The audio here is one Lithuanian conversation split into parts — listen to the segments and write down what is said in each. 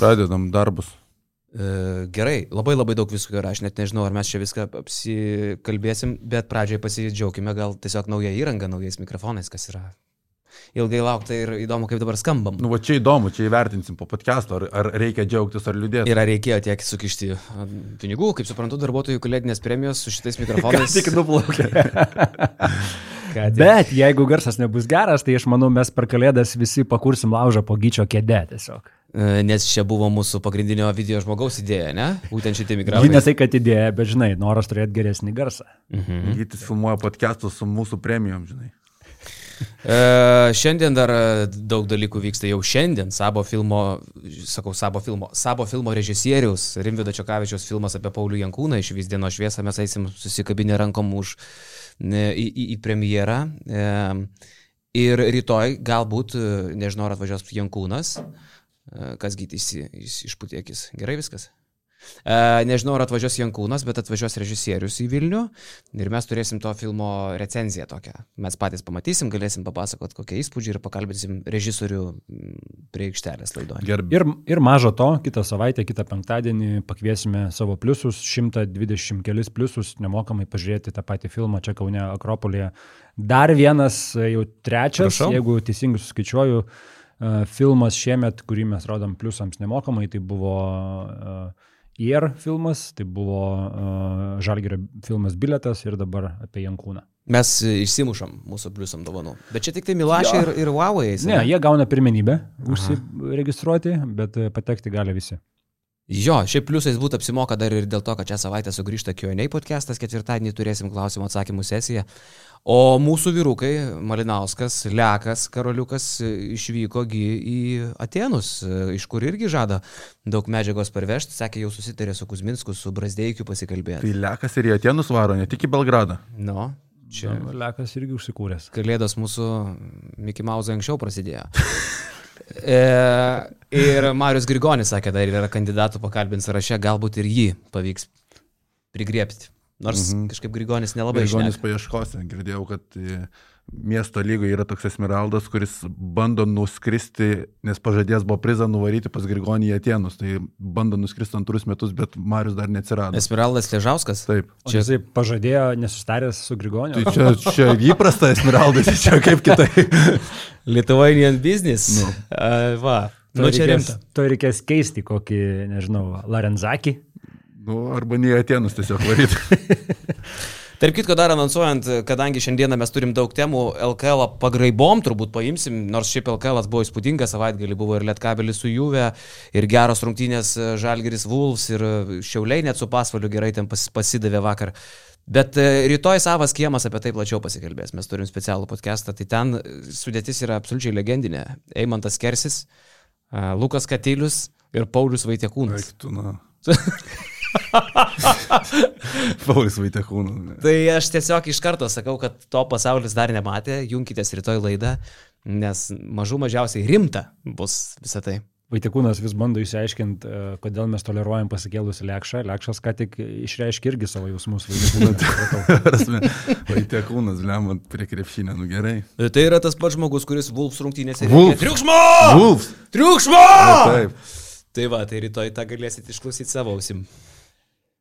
Pradedam darbus. E, gerai, labai labai daug visko yra, aš net nežinau, ar mes čia viską apsikalbėsim, bet pradžiai pasidžiaugime gal tiesiog nauja įranga, naujais mikrofonais, kas yra ilgai laukta ir įdomu, kaip dabar skambam. Nu, va čia įdomu, čia įvertinsim po podcast'o, ar, ar reikia džiaugtis ar liūdėti. Ir ar reikėjo tiek sukišti pinigų, kaip suprantu, darbuotojų kalėdinės premijos su šitais mikrofonais. Tik nuplaukė. Tik. Bet jeigu garsas nebus geras, tai aš manau, mes per kalėdas visi pakursim laužą po gyčio kėdę tiesiog. E, Nes čia buvo mūsų pagrindinio video žmogaus idėja, ne? Būtent šitie Ji ne tai, kad idėja, bet žinai, noras turėti geresnį garsą. Mhm. Gytis filmuoja podcast'us su mūsų premijom, žinai. E, šiandien dar e, daug dalykų vyksta jau šiandien. Sabo filmo, sakau, Sabo filmo, Sabo filmo režisierius Rimvido Čiokavičiaus filmas apie Paulių Jankūną iš vis dienos šviesą mes eisim susikabinę rankom už ne, į, į, į premjerą. E, ir rytoj galbūt, e, nežinau, ar atvažiuos Jankūnas, e, kas gytis išputėkis. Gerai viskas? E, nežinau, ar atvažiuos Jankūnas, bet atvažiuos režisierius į Vilnių ir mes turėsim to filmo recenziją tokią. Mes patys pamatysim, galėsim papasakot, kokie įspūdžiai ir pakalbėsim režisorių mm, prie aikštelės laidoje. Gerbė. Ir, ir mažo to, kitą savaitę, kitą penktadienį pakviesime savo pliusus, 120 kelis pliusus, nemokamai pažiūrėti tą patį filmą čia Kaune Akropolėje. Dar vienas, e, jau trečias, Prašau. jeigu teisingai suskaičiuoju, e, filmas šiemet, kurį mes rodom pliusams nemokamai, tai buvo uh, IR filmas, tai buvo uh, Žalgerio filmas Biletas ir dabar apie Jankūną. Mes e, išsimušam mūsų pliusam dovanų. Bet čia tik tai Milašė ir, ir Huawei. eis, Ne, jie gauna pirmenybę užsiregistruoti, bet e, patekti gali visi. Jo, šiaip pliusais būtų apsimoka dar ir dėl to, kad šią savaitę sugrįžta Q&A podcastas, ketvirtadienį turėsim klausimų atsakymų sesiją. O mūsų vyrukai, Malinauskas, Lekas, Karoliukas e, išvyko gi į Atenus, iš kur irgi žada daug medžiagos parvežti, sakė, jau susitarė su Kuzminsku, su Brasdeikiu pasikalbėti. Tai Lekas ir į Atenus varo, ne tik į Belgradą. Nu, čia Čia Lekas irgi užsikūręs. kalėdos mūsų Mickey Mouse anksčiau prasidėjo. E, ir Marius Grigonis sakė, dar yra kandidatų pakalbint sąraše, galbūt ir jį pavyks prigriepti. Nors mhm. kažkaip Grigonis nelabai Grigonis žinojo. paieškos, girdėjau, kad miesto lygoje yra toks Esmeraldas, kuris bando nuskristi, nes pažadės buvo prizą nuvaryti pas Grigonį į Atenus. Tai bando nuskristi antrus metus, bet Marius dar neatsirado. Esmeraldas Ležauskas. Taip. O jisai pažadėjo nesustaręs su Grigoniu. Tai čia, čia įprasta Esmeraldas, čia kaip kitai. Lithuanian business. Nu. A, va. To Nu, čia reikės- rimta. To reikės keisti kokį, nežinau, Larenzakį. Nu, arba ne į Atenus tiesiog varyti. Tarp kitko, dar anonsuojant, kadangi šiandieną mes turim daug temų, LKL pagraibom turbūt paimsim, nors šiaip LKL buvo įspūdingas, savaitgalį buvo ir Lietkabelis su Juve, ir geros rungtynės e, Žalgeris Wolves, ir e, Šiauliai net su pasvaliu gerai ten pas, pasidavė vakar. Bet e, rytoj savas kiemas apie tai plačiau pasikalbės. Mes turim specialų podcastą, tai ten sudėtis yra absoliučiai legendinė. Eimantas Kersis, Lukas Katilius ir Paulius Vaitekūnas. Eik tu. Paulius Vaitekūnas. Tai aš tiesiog iš karto sakau, kad to pasaulis dar nematė, junkitės rytoj laidą, nes mažų mažiausiai rimta bus visą tai. Vaitekūnas vis bando išsiaiškinti, e, kodėl mes toleruojam pasikėlusi Lekšą. Lekšas ką tik išreiškė irgi savo jausmus. Vaitekūnas, lemant prie krepšinio, nu gerai. Tai yra tas pats žmogus, kuris Vulfs rungtynėse. Rėkė, Triukšmo! Wolves. Triukšmo! Taip. Tai va, tai rytoj tą galėsit išklausyti savo ausim.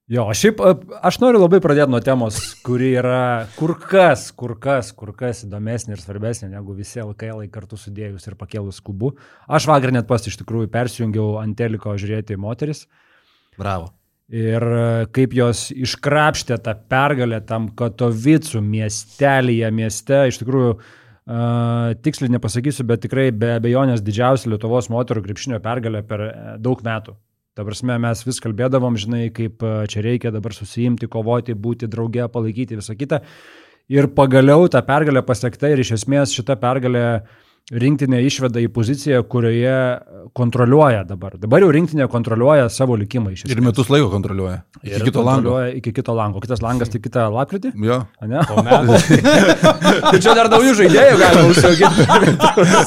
Jo, šiaip aš noriu labai pradėti nuo temos, kuri yra kur kas, kur kas, kur kas įdomesnė ir svarbesnė negu visi LKL kartu sudėjus ir pakėlus klubų. Aš vakar net pas iš tikrųjų persijungiau ant teliko žiūrėti moteris. Bravo. Ir kaip jos iškrapštė tą pergalę tam Katovicų miestelėje, mieste, iš tikrųjų, uh, tiksliai nepasakysiu, bet tikrai be abejonės didžiausia Lietuvos moterų krepšinio pergalė per e, daug metų. Ta prasme, mes vis kalbėdavom, žinai, kaip e, čia reikia dabar susijimti, kovoti, būti drauge, palaikyti visą kitą. Ir pagaliau ta pergalė pasiekta ir iš esmės šita pergalė rinktinė išveda į poziciją, kurioje kontroliuoja dabar. Dabar jau rinktinė kontroliuoja savo likimą iš esmės. Ir metus laiko kontroliuoja. Iki Ir kito lango. Iki kito lango. Kitas langas tik kitą lapkritį. Jo. a Ne? Po metų. Tai čia dar naujų žaidėjų galima užsiauginti.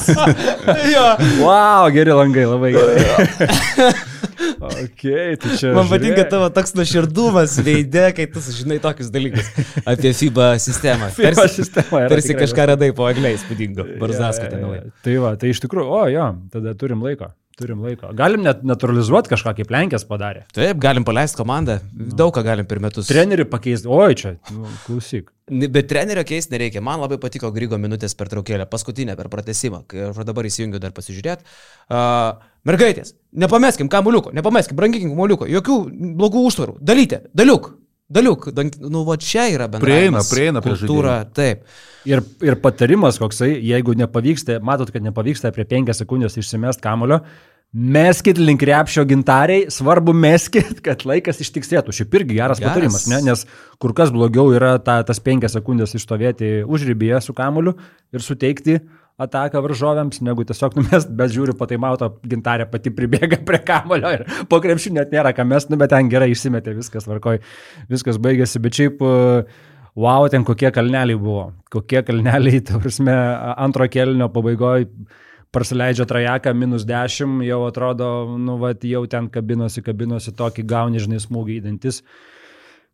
jo. Wow, geri langai, labai gerai. ok, tai čia. Man patinka žiūrėk. tavo toks nuoširdumas veidė, kai tu sužinai tokius dalykus apie FIBA sistemą. FIBA Tarsi, sistema tarsi tikrai kažką radai po agliais, spūdingo. Barzdasko Jo, ten jo, nauja. jo. Tai va, tai iš tikrųjų, o jo, tada turim laiko. Turim laiko. Galim net naturalizuoti kažką, kaip Lenkijas padarė. Taip, galim paleisti komandą, daug ką galim per metus. Trenerių pakeisti. Oi, čia, nu, klausyk. Bet trenerio keisti nereikia. Man labai patiko Grygo minutės per traukėlę, paskutinę per pratesimą, aš dabar įsijungiu dar pasižiūrėti. Uh, mergaitės, nepameskim kamuliuko, nepameskim, branginkim kamuliuko, jokių blogų užtvarų. Dalyti, daliuk, Daliuk, nu va čia yra bendra. Prieina, prieina prie kultūra, taip. Ir, ir patarimas koksai, jeigu nepavyksta, matot, kad nepavyksta prie 5 sekundės išsimest kamulio, meskit link repšio gintariai, svarbu meskit, kad laikas ištiksėtų. Šiaip irgi geras, geras. patarimas, ne? nes kur kas blogiau yra ta, tas 5 sekundės išstovėti užrybėje su kamuliu ir suteikti ataką varžovėms, negu tiesiog numest, bet žiūriu, po tai mato gintarė pati pribėga prie kamulio ir po krepšių net nėra ką mest, nu, bet ten gerai išsimetė, viskas varkoj, viskas baigėsi, bet šiaip, wow, ten kokie kalneliai buvo, kokie kalneliai, ta prasme, antro kelnio pabaigoje praleidžia trajeką minus 10, jau atrodo, nu, va, jau ten kabinosi, kabinosi tokį gauni, žinai, smūgį į dantis.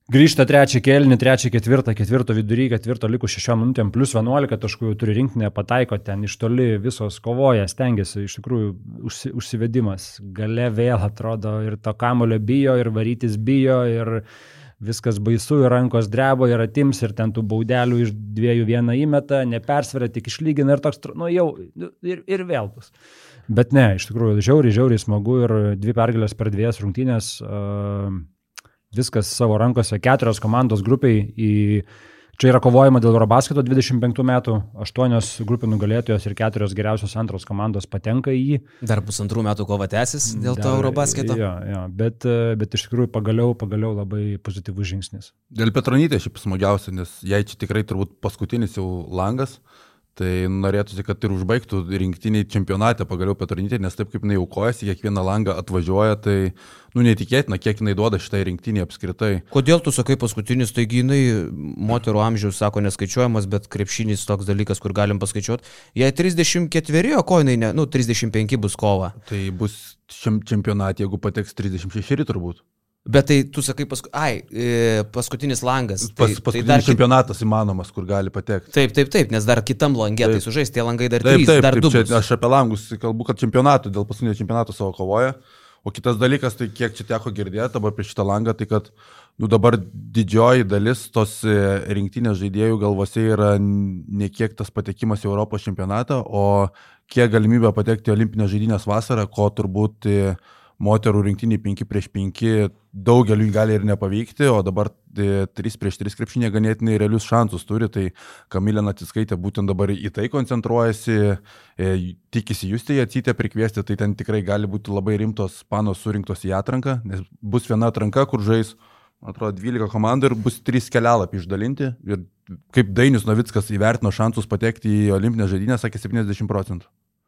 Grįžta trečią kelnį, trečią ketvirtą, ketvirto vidury, ketvirto likus šešiom minutėm, plus 11 taškų jau turi rinktinę, pataiko ten iš toli, visos kovoja, stengiasi, iš tikrųjų užsi, užsivedimas. Gale vėl atrodo ir to kamulio bijo, ir varytis bijo, ir viskas baisu, ir rankos drebo, ir atims, ir ten tų baudelių iš dviejų vieną įmeta, nepersveria, tik išlygina ir toks, nu jau, ir, ir vėl bus. Bet ne, iš tikrųjų, žiauriai, žiauriai smagu ir dvi pergalės per dviejas rungtynės. Uh, viskas savo rankose, keturios komandos grupiai į Čia yra kovojama dėl Eurobasketo 25 metų, aštuonios grupių nugalėtojos ir keturios geriausios antros komandos patenka į jį. Dar pusantrų metų kova tęsis dėl Dar, to Eurobasketo. Jo, jo, bet, bet iš tikrųjų pagaliau, pagaliau labai pozityvus žingsnis. Dėl Petronytė šiaip smagiausia, nes jai čia tikrai turbūt paskutinis jau langas. Tai norėtųsi, kad ir užbaigtų rinktiniai čempionate pagaliau Petronytė, nes taip kaip jinai aukojasi, kiekvieną langą atvažiuoja, tai, nu, neįtikėtina, kiek jinai duoda šitai rinktiniai apskritai. Kodėl tu sakai paskutinis, taigi jinai moterų amžiaus, sako, neskaičiuojamas, bet krepšinis toks dalykas, kur galim paskaičiuoti. Jei 34, o ko jinai, ne, nu, 35 bus kova. Tai bus čempionate, jeigu pateks 36 turbūt. Bet tai tu sakai, pask... ai, e, paskutinis langas. Tai, Pas, paskutinis tai dar čempionatas įmanomas, kur gali patekti. Taip, taip, taip, nes dar kitam langė, tai sužais tie langai dar taip, trys, taip, dar taip, du. Čia, aš apie langus kalbu, kad čempionatų, dėl paskutinio čempionato savo kovoja. O kitas dalykas, tai kiek čia teko girdėti dabar prieš šitą langą, tai kad nu, dabar didžioji dalis tos e, rinktinės žaidėjų galvose yra ne kiek tas patekimas į Europos čempionatą, o kiek galimybė patekti į olimpinės žaidynės vasarą, ko turbūt uh, moterų rinktinį 5 prieš 5 daugeliu gali ir nepavykti, o dabar 3 e, prieš 3 krepšinė ganėtinai realius šansus turi, tai Kamilė Natiskaitė būtent dabar į tai koncentruojasi, e, tikisi jūs tai atsitę prikviesti, tai ten tikrai gali būti labai rimtos panos surinktos į atranką, nes bus viena atranka, kur žais, atrodo, 12 komandų ir bus 3 kelialapį išdalinti. Ir kaip Dainis Novickas įvertino šansus patekti į olimpinę žaidynę, sakė 70 procentų.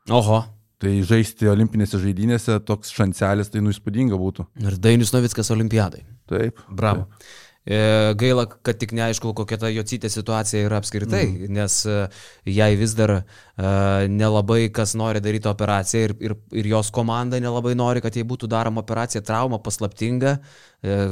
Oho. Tai žaisti olimpinėse žaidynėse toks šancelis, tai nu įspūdinga būtų. Ir Dainis Novickas olimpiadai. Taip. Bravo. Taip. E, gaila, kad tik neaišku, kokia ta Jocytė situacija yra apskritai, mm. nes e, jai vis dar uh, nelabai kas nori daryti operaciją ir, ir, ir jos komanda nelabai nori, kad jai būtų daroma operacija, trauma paslaptinga,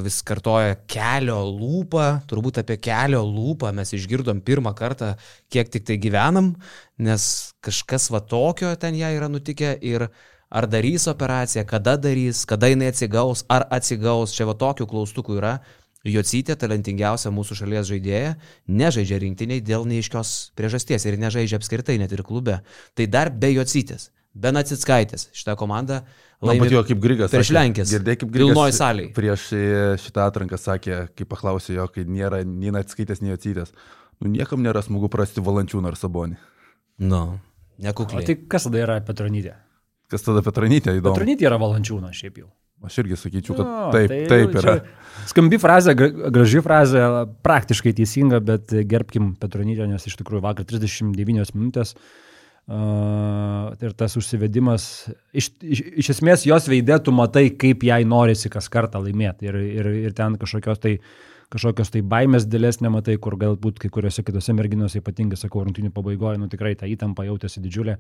vis kartoja kelio lūpą, turbūt apie kelio lūpą mes išgirdom pirmą kartą, kiek tik tai gyvenam, nes kažkas va tokio ten jai yra nutikę ir ar darys operaciją, kada darys, kada jinai atsigaus, ar atsigaus, čia va tokių klaustukų yra. Jocytė, talentingiausia mūsų šalies žaidėja, nežaidžia rinktiniai dėl neiškios priežasties ir nežaidžia apskritai net ir klube. Tai dar be Jocytės, be Natsitskaitės šitą komandą laimė. Matėjo, kaip Grigas. Prieš Lenkės. Girdėjai, kaip Grigas. Pilnoji salė. Prieš šitą atranką sakė, kai paklausė jo, kai nėra nei Natsskaitės, nei Jocytės. Nu, niekam nėra smagu prasti valančiūną ar sabonį. Nu, nekukliai. O tai kas tada yra Petronytė? Kas tada Petronytė įdomu? Petronytė yra valančiūnas šiaip jau. Aš irgi sakyčiau, kad jo, taip, tai taip yra. Skambi frazė, graži frazė, praktiškai teisinga, bet gerbkim Petronytę, nes iš tikrųjų vakar 39 minutės uh, ir tas užsivedimas, iš, iš, iš esmės jos veidė tu matai, kaip jai norisi kas kartą laimėti ir, ir, ir ten kažkokios tai kažkokios tai baimės dėlės nematai, kur galbūt kai kuriuose kitose merginose, ypatingai, sakau, rungtinių pabaigoje, nu tikrai ta įtampa jautėsi didžiulė.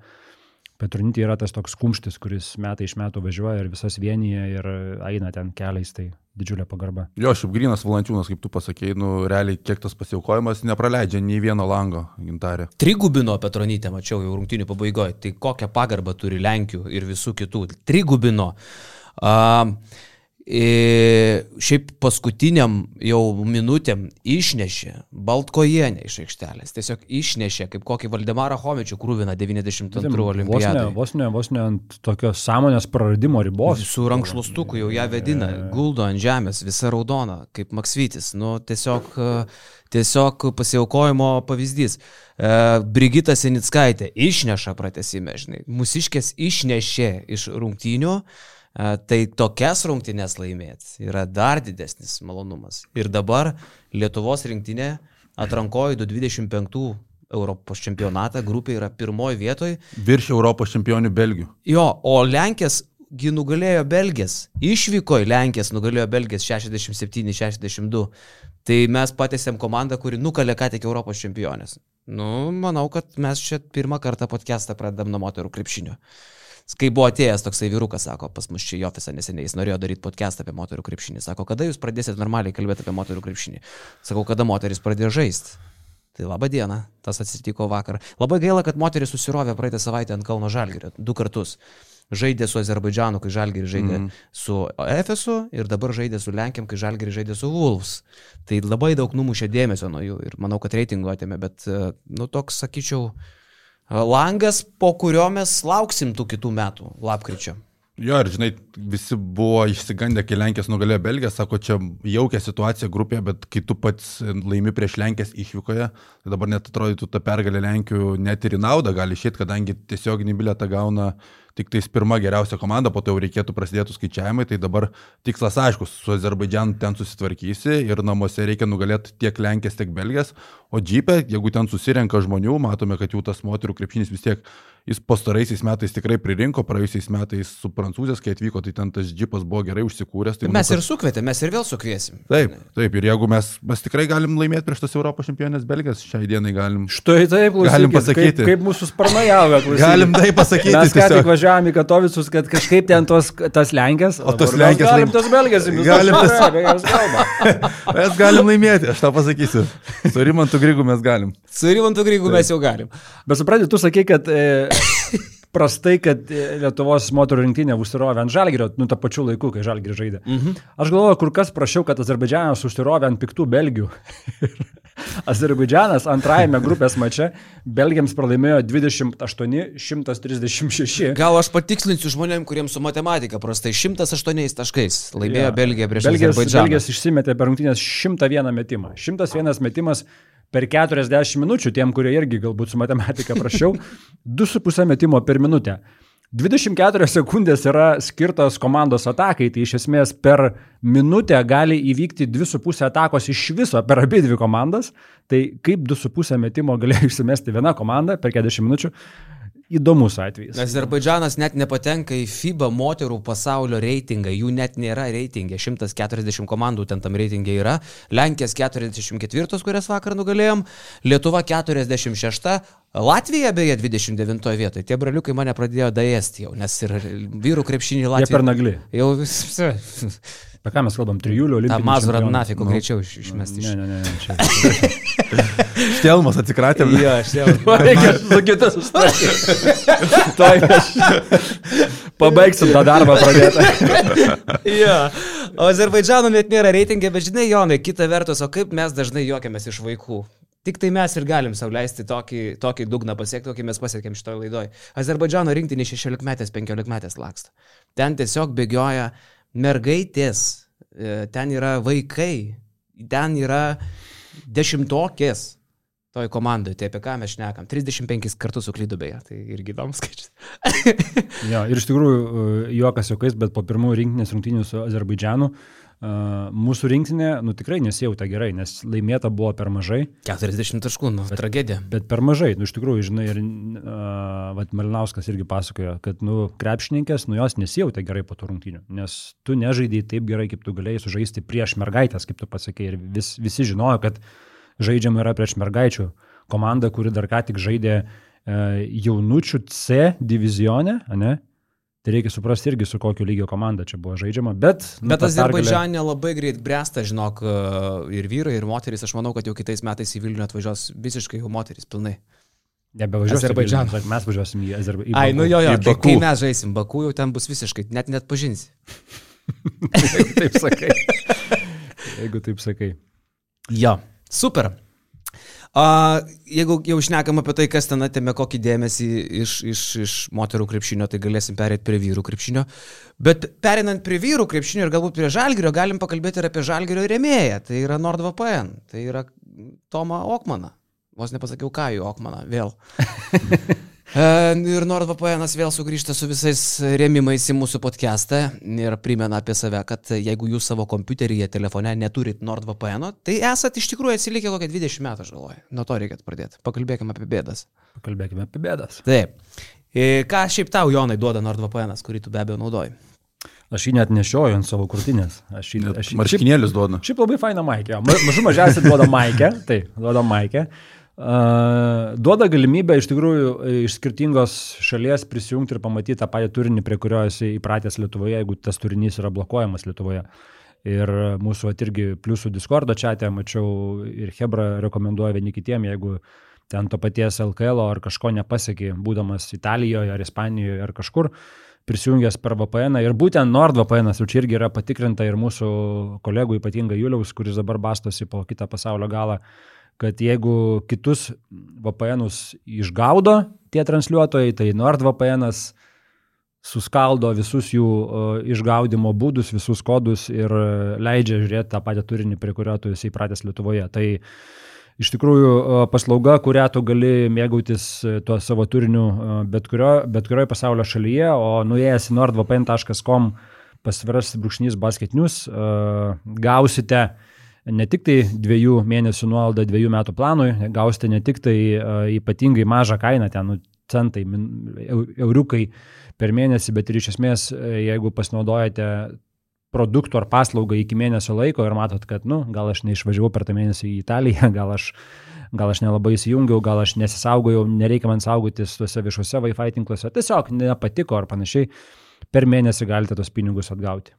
Petronytė yra tas toks kumštis, kuris metai iš metų važiuoja ir visas vienyje ir eina ten keliais, tai didžiulė pagarba. Jo, šiaip grinas valančiūnas, kaip tu pasakėjai, nu, realiai kiek tas pasiaukojimas nepraleidžia nei vieno lango gintarė. Trigubino Petronytę, mačiau jau rungtinių pabaigoje. Tai kokią pagarbą turi Lenkių ir visų kitų. Trigubino. Uh, šiaip paskutiniam jau minutėm išnešė Baltkojienę iš aikštelės. Tiesiog išnešė kaip kokį Valdemarą Homičių krūviną 92 olimpiadą. Vos ne, vos ne ant tokios sąmonės praradimo ribos. Su rankšluostuku jau ją vedina, guldo ant žemės, visa raudona, kaip Maksvitis. Nu, tiesiog, tiesiog pasiaukojimo pavyzdys. E, Brigita Senickaitė išneša pratesime, žinai. Mūsiškės išnešė iš rungtynių. Tai tokias rungtynės laimėti yra dar didesnis malonumas. Ir dabar Lietuvos rinktinė atrankojo 225 Europos čempionatą, grupė yra pirmoji vietoje. Virš Europos čempionių Belgių. Jo, o Lenkės gi nugalėjo Belgijas. Išvyko į Lenkijas, nugalėjo Belgijas 67-62. Tai mes patėsėm komandą, kuri nukalė ką tik Europos čempionės. Nu, manau, kad mes čia pirmą kartą podcastą pradedam nuo moterų krepšinio kai buvo atėjęs toksai vyrukas, sako, pas mus čia į ofisą neseniai, jis norėjo daryti podcastą apie moterų krepšinį. Sako, kada jūs pradėsite normaliai kalbėti apie moterų krepšinį? Sakau, kada moteris pradėjo žaisti. Tai laba diena, tas atsitiko vakar. Labai gaila, kad moteris susirovė praeitą savaitę ant Kalno Žalgirio du kartus. Žaidė su Azerbaidžanu, kai Žalgiris žaidė mm. su Efesu ir dabar žaidė su Lenkiam, kai Žalgiris žaidė su Wolves. Tai labai daug numušė dėmesio nuo jų ir manau, kad reitingo atėmė, bet, nu, toks, sakyčiau, uh, langas, po kurio mes lauksim tų kitų metų, lapkričio. Jo, ir žinai, visi buvo išsigandę, kai Lenkijas nugalėjo Belgiją, sako, čia jaukia situacija grupėje, bet kai tu pats laimi prieš Lenkijas išvykoje, tai dabar net atrodytų ta pergalė Lenkių net ir į naudą gali išėti, kadangi tiesioginį bilietą gauna tik tais pirma geriausia komanda, po to jau reikėtų prasidėtų skaičiavimai, tai dabar tikslas aiškus, su Azerbaidžianu ten susitvarkysi ir namuose reikia nugalėti tiek Lenkijas, tiek Belgijas, o džipė, jeigu ten susirenka žmonių, matome, kad jau tas moterų krepšinis vis tiek jis pastaraisiais metais tikrai pririnko, praėjusiais metais su prancūzės, kai atvyko, tai ten tas džipas buvo gerai užsikūręs. Tai mes manau, ir sukvietėme, mes ir vėl sukviesim. Taip, taip, ir jeigu mes, mes tikrai galim laimėti prieš tas Europos čempionės Belgijas, šiai dienai galim. Štai taip, klausykit, galim pasakyti. Kaip, kaip mūsų sparnai auga, klausykit. Galim tai pasakyti. Mes ką tik važiavome į Katovicus, kad kažkaip ten tos, tas Lenkės, o tos Lenkės. Galim tos Belgijas, galim tas. mes galim laimėti, aš tą pasakysiu. Su Rimantu Grygu mes galim. Su Rimantu Grygu mes jau galim. Bet suprantate, tu sakai, kad e, prastai, kad e, Lietuvos moterų rinktinė užsirovė ant žalgerio, nu, tą pačiu laiku, kai žalgerį žaidė. Mhm. Aš galvoju, kur kas prašiau, kad Azerbaidžianas užsirovė ant piktų Belgių. Azerbaidžianas antrajame grupės mače Belgiams pralaimėjo 28-136. Gal aš patikslinsiu žmonėm, kuriems su matematika prastai 108 taškais laimėjo ja. Belgija prieš Belgijas, Azerbaidžianą. Belgijas išsimetė per rungtynės 101 metimą. 101 metimas per 40 minučių, tiem, kurie irgi galbūt su matematika prašiau, 2,5 metimo per minutę. 24 sekundės yra skirtos komandos atakai, tai iš esmės per minutę gali įvykti 2,5 atakos iš viso per abi dvi komandas. Tai kaip 2,5 metimo galėjo išsimesti viena komanda per 40 minučių, įdomus atvejis. Azerbaidžanas net nepatenka į FIBA moterų pasaulio reitingą, jų net nėra reitingė, 140 komandų ten tam reitingė yra, Lenkijas 44, kurias vakar nugalėjom, Lietuva 46, Latvija beje 29 vietoje, tie braliukai mane pradėjo daėsti jau, nes ir vyrų krepšinį Latvija. Jie per nagli. Jau Apie ką mes kalbam? Trijulio olimpinio. Ta mazurą nafiko nu. greičiau iš, išmesti. Ne, ne, ne. Čia... Štelmas atsikratėm. Jo, štelmas. Reikia su kitas sustabdyti. Tuoj aš pabaigsim tą darbą pradėtą. jo. O Azerbaidžano net nėra reitingė, bet žinai, Jonai, kita vertus, o kaip mes dažnai juokiamės iš vaikų. Tik tai mes ir galim sauliaisti tokį, tokį dugną pasiekti, kokį mes pasiekėm šitoje laidoje. Azerbaidžano rinktinė 16 metės, 15 metės laksto. Ten tiesiog bėgioja mergaitės, e, ten yra vaikai, ten yra dešimtokės toj komandai, tai apie ką mes šnekam. 35 kartus suklydų beje, tai irgi įdomus skaičius. jo, ir iš tikrųjų, e, juokas juokais, bet po pirmųjų rinkinės rungtynių su Azerbaidžianu uh, mūsų rinktinė, nu tikrai nesijauta gerai, nes laimėta buvo per mažai. 40 taškų, nu, bet, tragedija. Bet per mažai, nu iš tikrųjų, žinai, ir uh, Vat Malinauskas irgi pasakojo, kad, nu, krepšininkės, nu jos nesijauta gerai po tų rungtynių, nes tu nežaidai taip gerai, kaip tu galėjai sužaisti prieš mergaitės, kaip tu pasakėjai, ir vis, visi žinojo, kad žaidžiama yra prieš mergaičių komandą, kuri dar ką tik žaidė jaunučių C divizione, ne? Tai reikia suprasti irgi, su kokio lygio komanda čia buvo žaidžiama. Bet, nu, bet Azerbaidžianė labai greit bręsta, žinok, e, ir vyrai, ir moteris. Aš manau, kad jau kitais metais į Vilnių atvažiuos visiškai jau moteris pilnai. Nebevažiuosim. Azerbaidžaną. Mes važiuosim į Azerbaidžaną. Ai, nu jo, jo, kai, kai mes žaisim Baku, jau ten bus visiškai, net net pažinsi. Taip sakai. Jeigu taip sakai. Jo, super. A, jeigu jau šnekam apie tai, kas ten atėmė kokį dėmesį iš, iš, iš moterų krepšinio, tai galėsim perėti prie vyrų krepšinio. Bet perinant prie vyrų krepšinio ir galbūt prie žalgerio, galim pakalbėti ir apie žalgerio rėmėją. Tai yra NordVPN, tai yra Toma Okmana. Vos nepasakiau, ką jų Okmaną vėl. E, ir NordVPN vėl sugrįžta su visais rėmimais į mūsų podcastą ir primena apie save, kad jeigu jūs savo kompiuteryje, telefone neturit NordVPN, tai esat iš tikrųjų atsilikę kokią 20 metų, aš galvoju. Nuo to reikėtų pradėti. Pakalbėkime apie bėdas. Pakalbėkime apie bėdas. Taip. E, ką šiaip tau, Jonai, duoda NordVPN, kurį tu be abejo naudoji? Aš jį net nešioju ant savo krūtinės. Aš jį, aš jį, Marškinėlius duoda. Šiaip labai faina maikė. Mažų mažiausiai duoda maikė. Tai, duoda maikė. Duoda galimybę iš tikrųjų iš skirtingos šalies prisijungti ir pamatyti tą patį turinį, prie kurio esi įpratęs Lietuvoje, jeigu tas turinys yra blokuojamas Lietuvoje. Ir mūsų irgi pliusų Discordo čia mačiau ir Hebra rekomenduoja vieni kitiem, jeigu ten to paties LKL ar kažko nepasiekė, būdamas Italijoje ar Ispanijoje ar kažkur, prisijungęs per VPN. Ir būtent NordVPN jau čia irgi yra patikrinta ir mūsų kolegų, ypatingai Juliaus, kuris dabar bastosi po kitą pasaulio galą kad jeigu kitus VPNus išgaudo tie transliuotojai, tai NordVPN suskaldo visus jų išgaudimo būdus, visus kodus ir leidžia žiūrėti tą patį turinį, prie kurio tu esi įpratęs Lietuvoje. Tai iš tikrųjų paslauga, kurią tu gali mėgautis tuo savo turiniu bet, kurio, bet kurioje pasaulio šalyje, o nuėjęs į nordvpn.com pasviras brūkšnys basket news, gausite ne tik tai dviejų mėnesių nuolaidą dviejų metų planui, gausite ne tik tai uh, ypatingai mažą kainą, ten nu, centai, euriukai per mėnesį, bet ir iš esmės, jeigu pasinaudojate produktų ar paslaugą iki mėnesio laiko ir matot, kad, nu, gal aš neišvažiavau per tą mėnesį į Italiją, gal aš, gal aš nelabai įsijungiau, gal aš nesisaugojau, nereikia man saugotis tuose viešuose Wi-Fi tinkluose, tiesiog nepatiko ar panašiai, per mėnesį galite tos pinigus atgauti.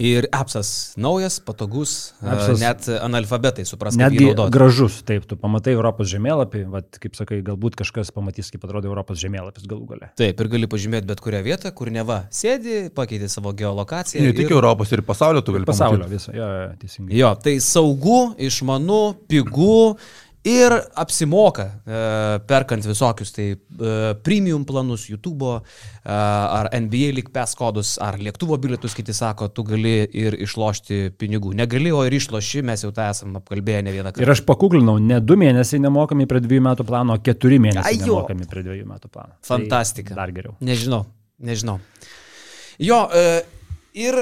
Ir appsas naujas, patogus, appsas, net analfabetai supras, kaip jį naudoti. Gražus, taip, tu pamatai Europos žemėlapį, vat, kaip sakai, galbūt kažkas pamatys, kaip atrodo Europos žemėlapis galų gale. Taip, ir gali pažymėti bet kurią vietą, kur neva sėdi, pakeiti savo geolokaciją. Ne tik ir... Europos, ir pasaulio tu gali pasaulio visą, jo, jo, teisingai. Jo, tai saugu, išmanu, pigu Ir apsimoka, e, perkant visokius tai e, premium planus YouTube e, ar NBA lik PES kodus ar lėktuvo bilietus, kiti sako, tu gali ir išlošti pinigų. Negali, o ir išloši, mes jau tą esame apkalbėję ne vieną kartą. Ir aš pakuklinau, ne du mėnesiai nemokami prie dviejų metų plano, o keturi mėnesiai Ajo. nemokami prie dviejų metų plano. Tai Fantastika. Tai dar geriau. Nežinau, nežinau. Jo, ir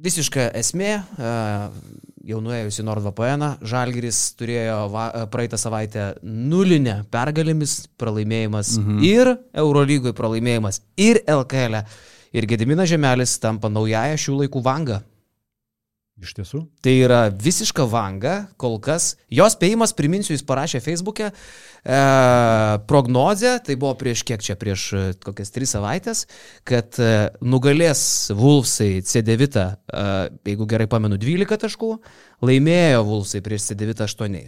visiška esmė jau nuėjus į NordVPN, Žalgiris turėjo va, praeitą savaitę nulinę pergalėmis pralaimėjimas mhm. ir Eurolygoje pralaimėjimas ir LKL. E. Ir Gediminas Žemelis tampa naująją šių laikų vangą. Iš tiesų. Tai yra visiška vanga, kol kas. Jos spėjimas, priminsiu, jis parašė Facebook'e, e, prognozę, tai buvo prieš kiek čia, prieš e, kokias tris savaitės, kad e, nugalės Vulfsai C9, e, jeigu gerai pamenu, 12 taškų, laimėjo Vulfsai prieš C9 8.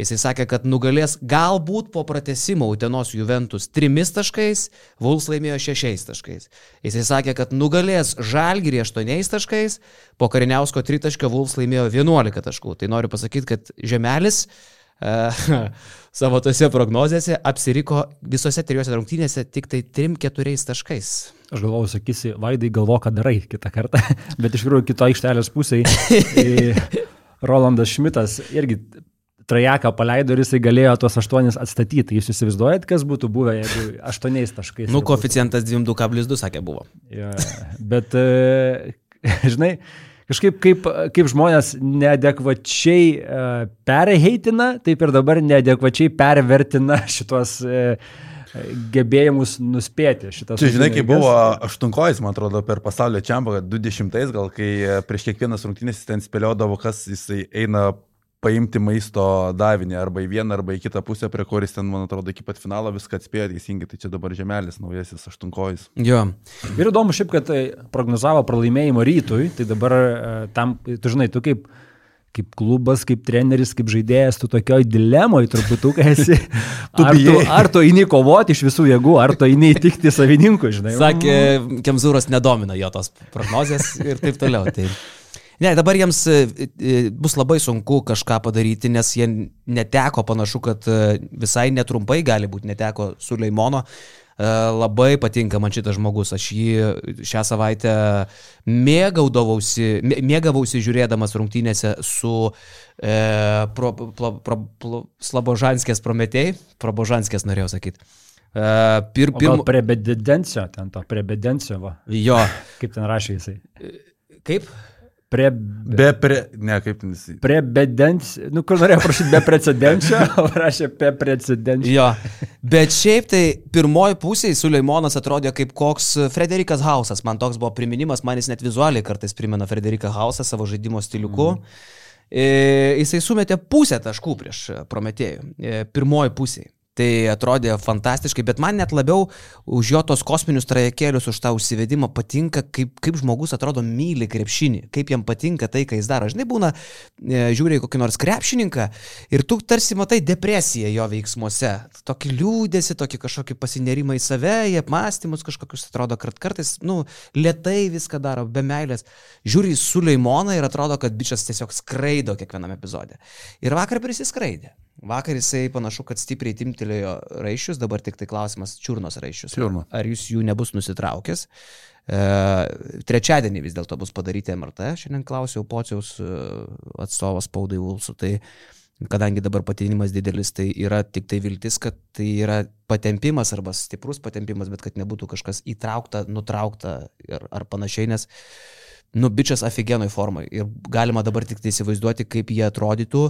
Jisai sakė, kad nugalės galbūt po pratesimo Utenos Juventus 3 taškais, Vulfs laimėjo 6 taškais. Jisai sakė, kad nugalės Žalgirį 8 taškais, po Kariniausko 3 taškio Vulfs laimėjo 11 taškų. Tai noriu pasakyti, kad Žemelis uh, savo tose prognozėse apsiriko visose trijose rungtynėse tik tai 3-4 taškais. Aš galvoju, sakysi, Vaidai galvo, ką darai kitą kartą, bet iš tikrųjų kito aikštelės pusėje Rolandas Šmitas irgi trajeką paleido ir jisai galėjo tuos aštuonis atstatyti. Jūs įsivaizduojat, kas būtų buvę, jeigu aštuoniais taškais. Nu, koeficientas 2,2 sakė buvo. Ja, bet, e, žinai, kažkaip kaip, kaip žmonės neadekvačiai uh, perheitina, taip ir dabar neadekvačiai pervertina šitos uh, gebėjimus nuspėti šitą. Čia žinai, kai buvo aštunkojas, man atrodo, per pasaulio čempą, 20 gal, kai e, prieš kiekvienas rungtynės ten spėliodavo, kas jisai eina paimti maisto davinį arba į vieną, arba į kitą pusę, prie kuris ten, man atrodo, iki pat finalo viską atspėjo teisingai, tai čia dabar žemelis, naujasis aštunkojus. Jo. Ir įdomu šiaip, kad tai prognozavo pralaimėjimo rytui, tai dabar e, tam, tu žinai, tu kaip kaip klubas, kaip treneris, kaip žaidėjas, tu tokioj dilemoje turbūt esi. tu ar, tu, ar tu eini kovoti iš visų jėgų, ar tu eini įtikti savininkui, žinai. Sakė, Kemzūras nedomina jo tos prognozijas ir taip toliau. Tai... Ne, dabar jiems e, e, bus labai sunku kažką padaryti, nes jie neteko, panašu, kad e, visai netrumpai gali būti, neteko Suleimono. Labai patinka man šitas žmogus, aš jį šią savaitę mėgaudavausi, mėgavausi žiūrėdamas rungtynėse su e, pro, pro, pro, pro, Slabožanskės prometėjai, Probožanskės norėjau sakyti. Uh, pir, pirm... Prebedencio, ten to prebedencio. Jo. Kaip ten rašė jisai. Kaip? Pre... Be pre... Ne, kaip jis. Pre bedens... Nu, kur norėjau prašyti be precedenčio, o rašė be precedenčio. Jo. Bet šiaip tai pirmoji pusė Suleimonas atrodė kaip koks Frederikas Hausas. Man toks buvo priminimas, man jis net vizualiai kartais primena Frederiką Hausą savo žaidimo stiliuku. Mm. E, jisai sumetė pusę taškų prieš Prometėjų. E, pirmoji pusė. Tai atrodė fantastiškai, bet man net labiau už jo tos kosminius trajekėlius, už tą užsivedimą patinka, kaip, kaip žmogus atrodo myli krepšinį, kaip jam patinka tai, ką jis daro. Žinai, būna, e, žiūri kokį nors krepšininką ir tu tarsi matai depresiją jo veiksmuose. Tokį liūdėsi, tokį kažkokį pasinerimą į save, į apmąstymus kažkokius atrodo, kad kartais, nu, lietai viską daro, be meilės. Žiūri į Suleimoną ir atrodo, kad bičias tiesiog skraido kiekviename epizode. Ir vakar prisiskraidė. Vakar jisai panašu, kad stipriai timtelėjo raiščius, dabar tik tai klausimas čiurnos raiščius. Čiurno. Ar jūs jų nebus nusitraukęs? E, trečiadienį vis dėlto bus padaryti MRT, šiandien klausiau pociaus e, atstovas spaudai Vulsų, tai kadangi dabar patinimas didelis, tai yra tik tai viltis, kad tai yra patempimas arba stiprus patempimas, bet kad nebūtų kažkas įtraukta, nutraukta ar, ar panašiai, nes nu, bičias aфиgenoj formai. Ir galima dabar tik tai įsivaizduoti, kaip jie atrodytų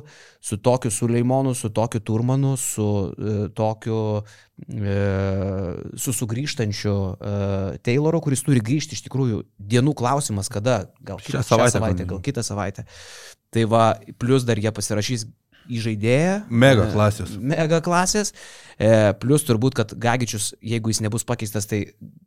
su tokiu Suleimonu, su tokiu Turmanu, su e, tokiu, e, su sugrįžtančiu e, Tayloru, kuris turi grįžti iš tikrųjų dienų klausimas, kada, gal kitą savaitę, savaitę, gal kitą savaitę. Tai va, plus dar jie pasirašys į žaidėją. Mega klasės. Mega klasės. E, plus turbūt, kad Gagičius, jeigu jis nebus pakeistas, tai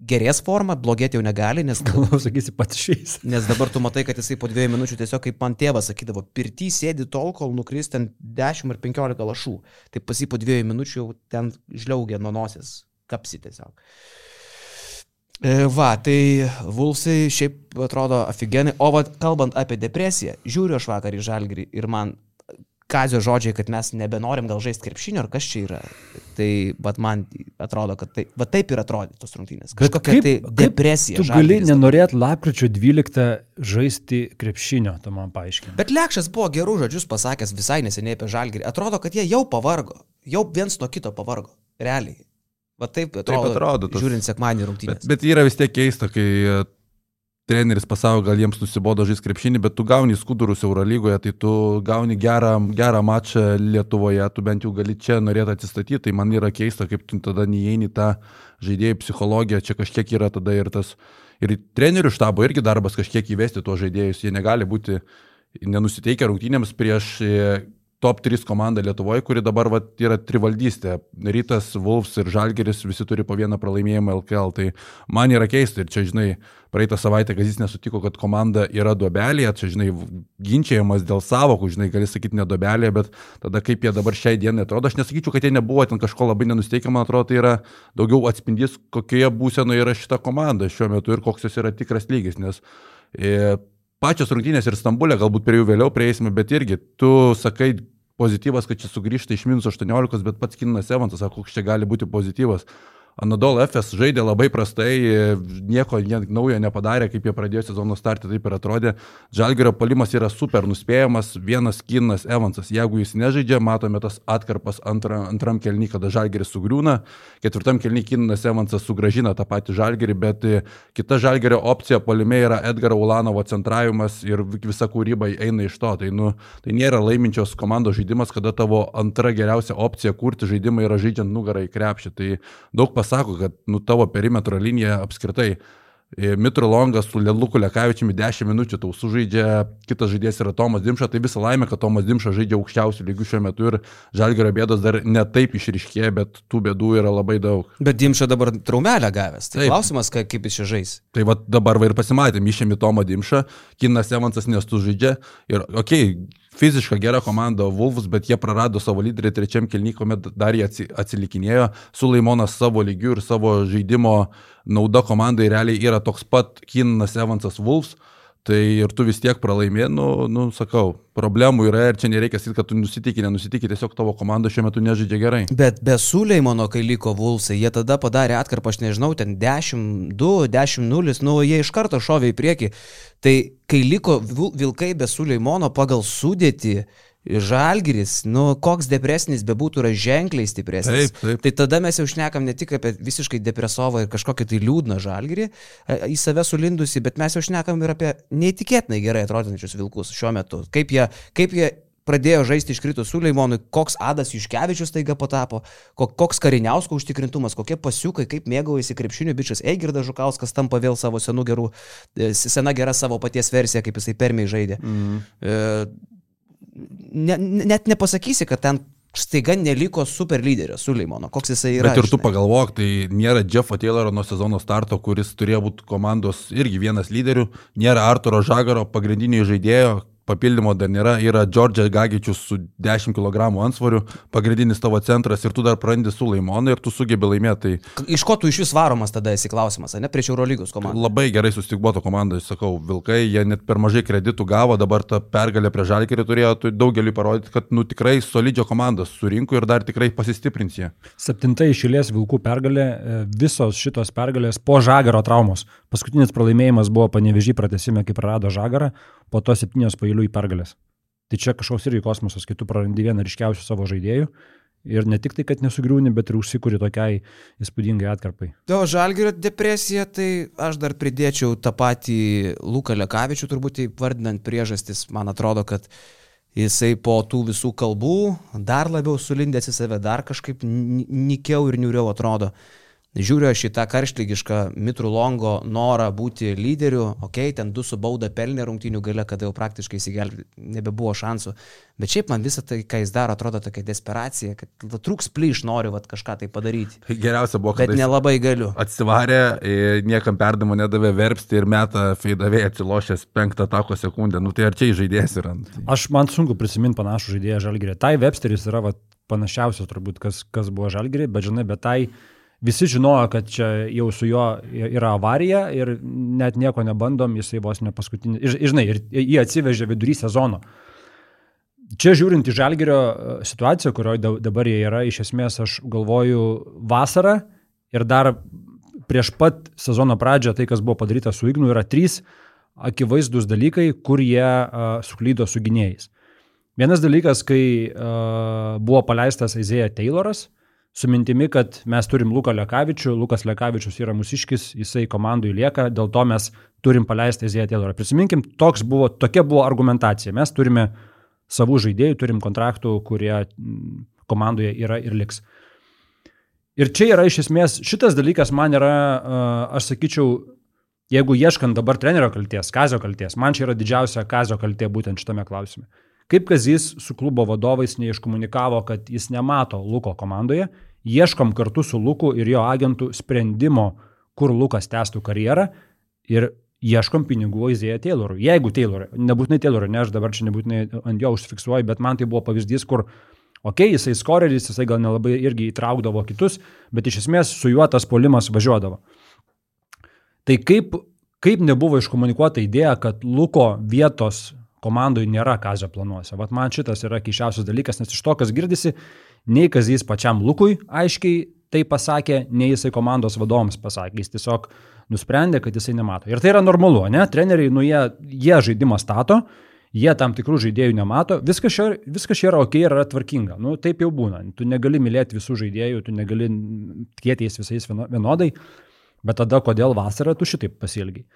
gerės forma, blogėti jau negali, nes... Galvoju, sakysi, pats šiais. Nes dabar tu matai, kad jisai po dviejų minučių tiesiog kaip man tėvas sakydavo, pirty sėdi tol, kol nukris ten 10 ar 15 lašų. Tai pasi po dviejų minučių jau ten žliaugia nuo nosies, kapsi tiesiog. E, va, tai Vulsai šiaip atrodo aфиgenai, o va, kalbant apie depresiją, žiūriu aš vakar į Žalgirį ir man Kazio žodžiai, kad mes nebenorim gal žaisti krepšinio, ar kas čia yra. Tai, bet man atrodo, kad tai, va taip ir atrodo tos rungtynės. Kažkokia kaip, tai depresija. Tu gali nenorėti lapkričio 12 žaisti krepšinio, tu man paaiškini. Bet Lekšas buvo gerų žodžius pasakęs visai neseniai apie Žalgirį. Atrodo, kad jie jau pavargo. Jau viens nuo kito pavargo. Realiai. Va taip atrodo. Taip atrodo. Tas... Žiūrint sekmanį rungtynės. Bet, bet yra vis tiek keista, kai treneris pasako, gal jiems nusibodo žaisti krepšinį, bet tu gauni skudurus Eurolygoje, tai tu gauni gerą, gerą mačą Lietuvoje, tu bent jau gali čia norėti atsistatyti, tai man yra keista, kaip tu tada neįeini tą žaidėjų psichologiją, čia kažkiek yra tada ir tas, ir trenerių štabo irgi darbas kažkiek įvesti tuos žaidėjus, jie negali būti nenusiteikę rungtynėms prieš top 3 komanda Lietuvoje, kuri dabar vat, yra trivaldystė. Rytas, Wolfs ir Žalgeris visi turi po vieną pralaimėjimą LKL. Tai man yra keista ir čia, žinai, praeitą savaitę Kazis nesutiko, kad komanda yra duobelėje, čia, žinai, ginčiamas dėl savokų, žinai, gali sakyti nedobelėje, bet tada kaip jie dabar šiai dienai atrodo, aš nesakyčiau, kad jie nebuvo ten kažko labai nenusteikę, man atrodo, tai yra daugiau atspindys, kokioje būsenoje yra šita komanda šiuo metu ir koks jos yra tikras lygis, nes e, pačios rungtynės ir Stambulė, galbūt prie jų vėliau prieisime, bet irgi tu sakai pozityvas, kad čia sugrįžta iš minus 18, bet pats Kinas Evansas sako, koks čia gali būti pozityvas. Anadol FS žaidė labai prastai, nieko naujo nepadarė, kaip jie pradėjo sezono startą, taip ir atrodė. Žalgerio palimas yra super nuspėjamas, vienas Kinas Evansas, jeigu jis nežaidžia, matome tas atkarpas antra, antram kelny, kada Žalgeris sugriūna, ketvirtam kelny Kinas Evansas sugražina tą patį Žalgerį, bet kita Žalgerio opcija palime yra Edgaro Ulanovo centravimas ir visa kūryba eina iš to. Tai, nu, tai nėra laiminčios komandos žaidimas, kada tavo antra geriausia opcija kurti žaidimą yra žaidžiant nugarą į krepšį. Tai daug pasako, kad nu, tavo perimetro linija apskritai Mitrolongas su Luku Lekavičiumi 10 minučių tau sužaidžia, kitas žaidėjas yra Tomas Dimša, tai visą laimę, kad Tomas Dimša žaidžia aukščiausių lygių šiuo metu ir Žalgerio bėdos dar netaip išriškėja, bet tų bėdų yra labai daug. Bet Dimša dabar traumelę gavęs, tai Taip. klausimas, ka, kaip jis čia žais. Tai va dabar va ir pasimatėm, išėmė Tomą Dimšą, Kinas Evansas nestu žaidžia ir okei, okay, fiziška gera komanda Vulfs, bet jie prarado savo lyderį trečiam kilny, kuomet dar jie atsilikinėjo. Sulaimonas savo lygių ir savo žaidimo nauda komandai realiai yra toks pat Kinas Evansas Vulfs. Tai ir tu vis tiek pralaimė, nu, nu, sakau, problemų yra ir čia nereikia sakyti, kad tu nusitikė, nenusitikė, tiesiog tavo komanda šiuo metu nežaidžia gerai. Bet be Suleimono, kai liko Vulsai, jie tada padarė atkarpą, aš nežinau, ten 10-2, 10-0, nu, jie iš karto šovė į priekį. Tai kai liko Vilkai be Suleimono pagal sudėtį, Žalgiris, nu, koks depresinis bebūtų, yra ženkliai stipresnis. Taip, taip. Tai tada mes jau šnekam ne tik apie visiškai depresovą ir kažkokį tai liūdną žalgirį, e, į save sulindusi, bet mes jau šnekam ir apie neįtikėtinai gerai atrodančius vilkus šiuo metu. Kaip jie, kaip jie pradėjo žaisti iškritus Suleimonui, koks Adas Juškevičius taiga patapo, koks kariniausko užtikrintumas, kokie pasiukai, kaip mėgaujasi krepšinių bičias Eigirdas Žukauskas tampa vėl savo senų gerų, e, sena gera savo paties versija, kaip jisai permiai žaidė. Mm. E, ne, net nepasakysi, kad ten staiga neliko super lyderio Suleimono, koks jisai yra. Bet ir tu žinai. pagalvok, tai nėra Jeffo Tayloro nuo sezono starto, kuris turėjo būti komandos irgi vienas lyderių, nėra Arturo Žagaro pagrindinio žaidėjo, papildymo dar nėra, yra Džordžia Gagičius su 10 kg ansvariu, pagrindinis tavo centras ir tu dar prarandi su Laimoną ir tu sugebi laimėti. Tai... Iš ko tu iš vis varomas tada esi klausimas, ne prieš Eurolygos komandą? Labai gerai sustikbuoto komanda, sakau, Vilkai, jie net per mažai kreditų gavo, dabar ta pergalė prie Žalkerį turėjo tai daugeliu parodyti, kad nu tikrai solidžio komandą surinko ir dar tikrai pasistiprins jie. Septinta išėlės Vilkų pergalė, e, visos šitos pergalės po Žagaro traumos. Paskutinis pralaimėjimas buvo panevežį pratesime, kai prarado Žagarą, po to septynios pailių į pergalės. Tai čia kažkoks irgi kosmosas, kai tu prarandi vieną ryškiausių savo žaidėjų ir ne tik tai, kad nesugriūni, bet ir užsikūri tokiai įspūdingai atkarpai. Dėl žalgerio depresija, tai aš dar pridėčiau tą patį Luką Lekavičių, turbūt vardinant priežastis, man atrodo, kad jisai po tų visų kalbų dar labiau sulindęs į save, dar kažkaip nikiau ir niuriau atrodo žiūriu aš į tą karštlygišką Mitrų Longo norą būti lyderiu, okei, okay, ten du su bauda pelnė rungtinių gale, kada jau praktiškai įsigelbė, nebebuvo šansų. Bet šiaip man visą tai, ką jis daro, atrodo tokia desperacija, kad va, trūks plyš, noriu va, kažką tai padaryti. Geriausia buvo, kad... Bet nelabai galiu. Atsivarė, niekam perdimo nedavė verpsti ir metą feidavė atsilošęs penktą tako sekundę. Nu tai ar čia žaidėjas yra? Aš man sunku prisiminti panašų žaidėją Žalgirį. Tai Websteris yra va, panašiausias turbūt, kas, kas buvo Žalgirį, bet žinai, bet tai visi žinojo, kad čia jau su juo yra avarija ir net nieko nebandom, jisai vos ne paskutinį. Ir, žinai, ir jį atsivežė vidury sezono. Čia žiūrint į Žalgerio e, situaciją, kurioje dabar jie yra, iš esmės aš galvoju vasarą ir dar prieš pat sezono pradžią tai, kas buvo padaryta su Ignu, yra trys akivaizdus dalykai, kur jie uh, suklydo su gynėjais. Vienas dalykas, kai uh, buvo paleistas Aizėja Tayloras, su mintimi, kad mes turim Luką Lekavičių, Lukas Lekavičius yra mūsiškis, jisai komandui lieka, dėl to mes turim paleisti Eziją Taylorą. Prisiminkim, buvo, tokia buvo argumentacija. Mes turime savų žaidėjų, turim kontraktų, kurie mm, komandoje yra ir liks. Ir čia yra iš esmės, šitas dalykas man yra, aš sakyčiau, jeigu ieškant dabar trenerio kalties, kazio kalties, man čia yra didžiausia kazio kaltė būtent šitame klausime. Kaip Kazys su klubo vadovais neiškomunikavo, kad jis nemato Luko komandoje ieškom kartu su Luku ir jo agentų sprendimo, kur Lukas tęstų karjerą ir ieškom pinigų Izėja Taylorui. Jeigu Taylorui, nebūtinai Taylorui, ne aš dabar čia nebūtinai ant jo užfiksuoju, bet man tai buvo pavyzdys, kur, okei, okay, jisai skoreris, jisai gal nelabai irgi įtraukdavo kitus, bet iš esmės su juo tas polimas važiuodavo. Tai kaip, kaip nebuvo iškomunikuota idėja, kad Luko vietos komandai nėra kazio planuose. Vat man šitas yra keišiausias dalykas, nes iš to, kas girdisi, nei Kazys pačiam Lukui aiškiai tai pasakė, nei jisai komandos vadovams pasakė. Jis tiesiog nusprendė, kad jisai nemato. Ir tai yra normalu, ne? Treneriai, nu jie, jie žaidimą stato, jie tam tikrų žaidėjų nemato, viskas čia, viskas čia yra ok ir yra tvarkinga. Nu, taip jau būna. Tu negali mylėti visų žaidėjų, tu negali tikėti jais visais vienodai, bet tada kodėl vasarą tu šitaip pasielgiai.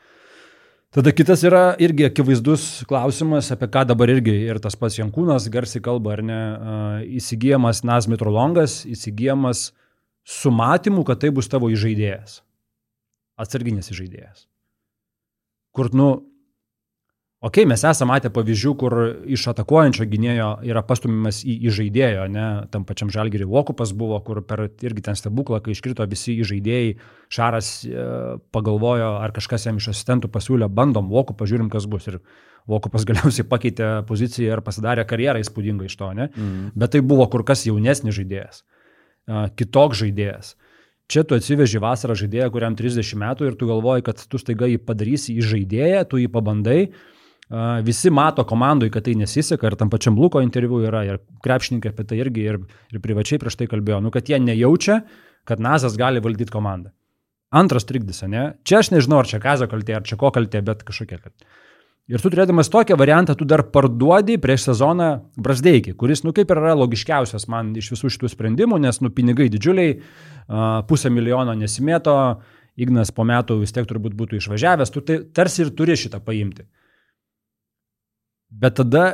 Tada kitas yra irgi akivaizdus klausimas, apie ką dabar irgi ir tas pats Jankūnas garsiai kalba, ar ne, įsigijamas Nazmitrolongas, įsigijamas su matymu, kad tai bus tavo įžaidėjas. Atsarginis įžaidėjas. kur, nu, okay, mes esame matę pavyzdžių, kur iš atakuojančio gynėjo yra pastumimas į, į žaidėjo, ne, tam pačiam žalgerį Vokupas buvo, kur per irgi ten stebuklą, kai iškrito visi į žaidėjai, Šaras e, pagalvojo, ar kažkas jam iš asistentų pasiūlė, bandom Vokupą, žiūrim, kas bus. Ir Vokupas galiausiai pakeitė poziciją ir pasidarė karjerą įspūdingą iš to, ne? Mm. Bet tai buvo kur kas jaunesnis žaidėjas, kitoks žaidėjas. Čia tu atsiveži vasarą žaidėją, kuriam 30 metų ir tu galvoji, kad tu staiga jį padarysi į žaidėją, tu jį pabandai. Visi mato komandai, kad tai nesiseka ir tam pačiam Luko interviu yra ir krepšininkai apie tai irgi ir, ir privačiai prieš tai kalbėjo, nu, kad jie nejaučia, kad Nazas gali valdyti komandą. Antras trikdis, ne? Čia aš nežinau, ar čia Kazio kaltė, ar čia ko kaltė, bet kažkokia kaltė. Ir tu turėdamas tokią variantą, tu dar parduodi prieš sezoną Brasdeikį, kuris, nu, kaip ir yra logiškiausias man iš visų šitų sprendimų, nes, nu, pinigai didžiuliai, pusę milijono nesimėto, Ignas po metų vis tiek turbūt būtų išvažiavęs, tu tai tarsi ir turi šitą paimti. Bet tada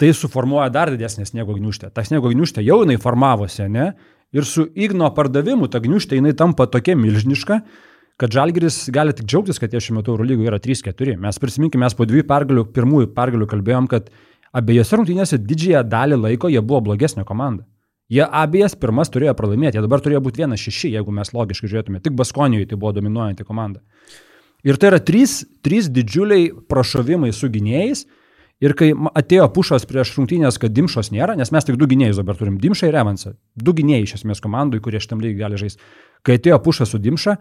tai suformuoja dar didesnę sniego gniuštę. Ta sniego gniuštė jau jinai formavosi, ne? Ir su Igno pardavimu ta gniuštė jinai tampa tokia milžiniška, kad Žalgiris gali tik džiaugtis, kad jie šiuo metu Eurolygoje yra 3-4. Mes prisiminkime, mes po dviejų pergalių, pirmųjų pergalių kalbėjom, kad abiejose rungtynėse didžiąją dalį laiko jie buvo blogesnė komanda. Jie abiejas pirmas turėjo pralaimėti, jie dabar turėjo būti vienas šeši, jeigu mes logiškai žiūrėtume. Tik Baskonijoje tai buvo dominuojanti komanda. Ir tai yra trys, trys didžiuliai prašovimai su gynėjais. Ir kai atėjo pušas prieš rungtynės, kad dimšos nėra, nes mes tik du gynėjus dabar turim, dimšą ir evansą. Du gynėjai iš esmės komandai, kurie šitam lygiai gali žaisti. Kai atėjo pušas su dimša,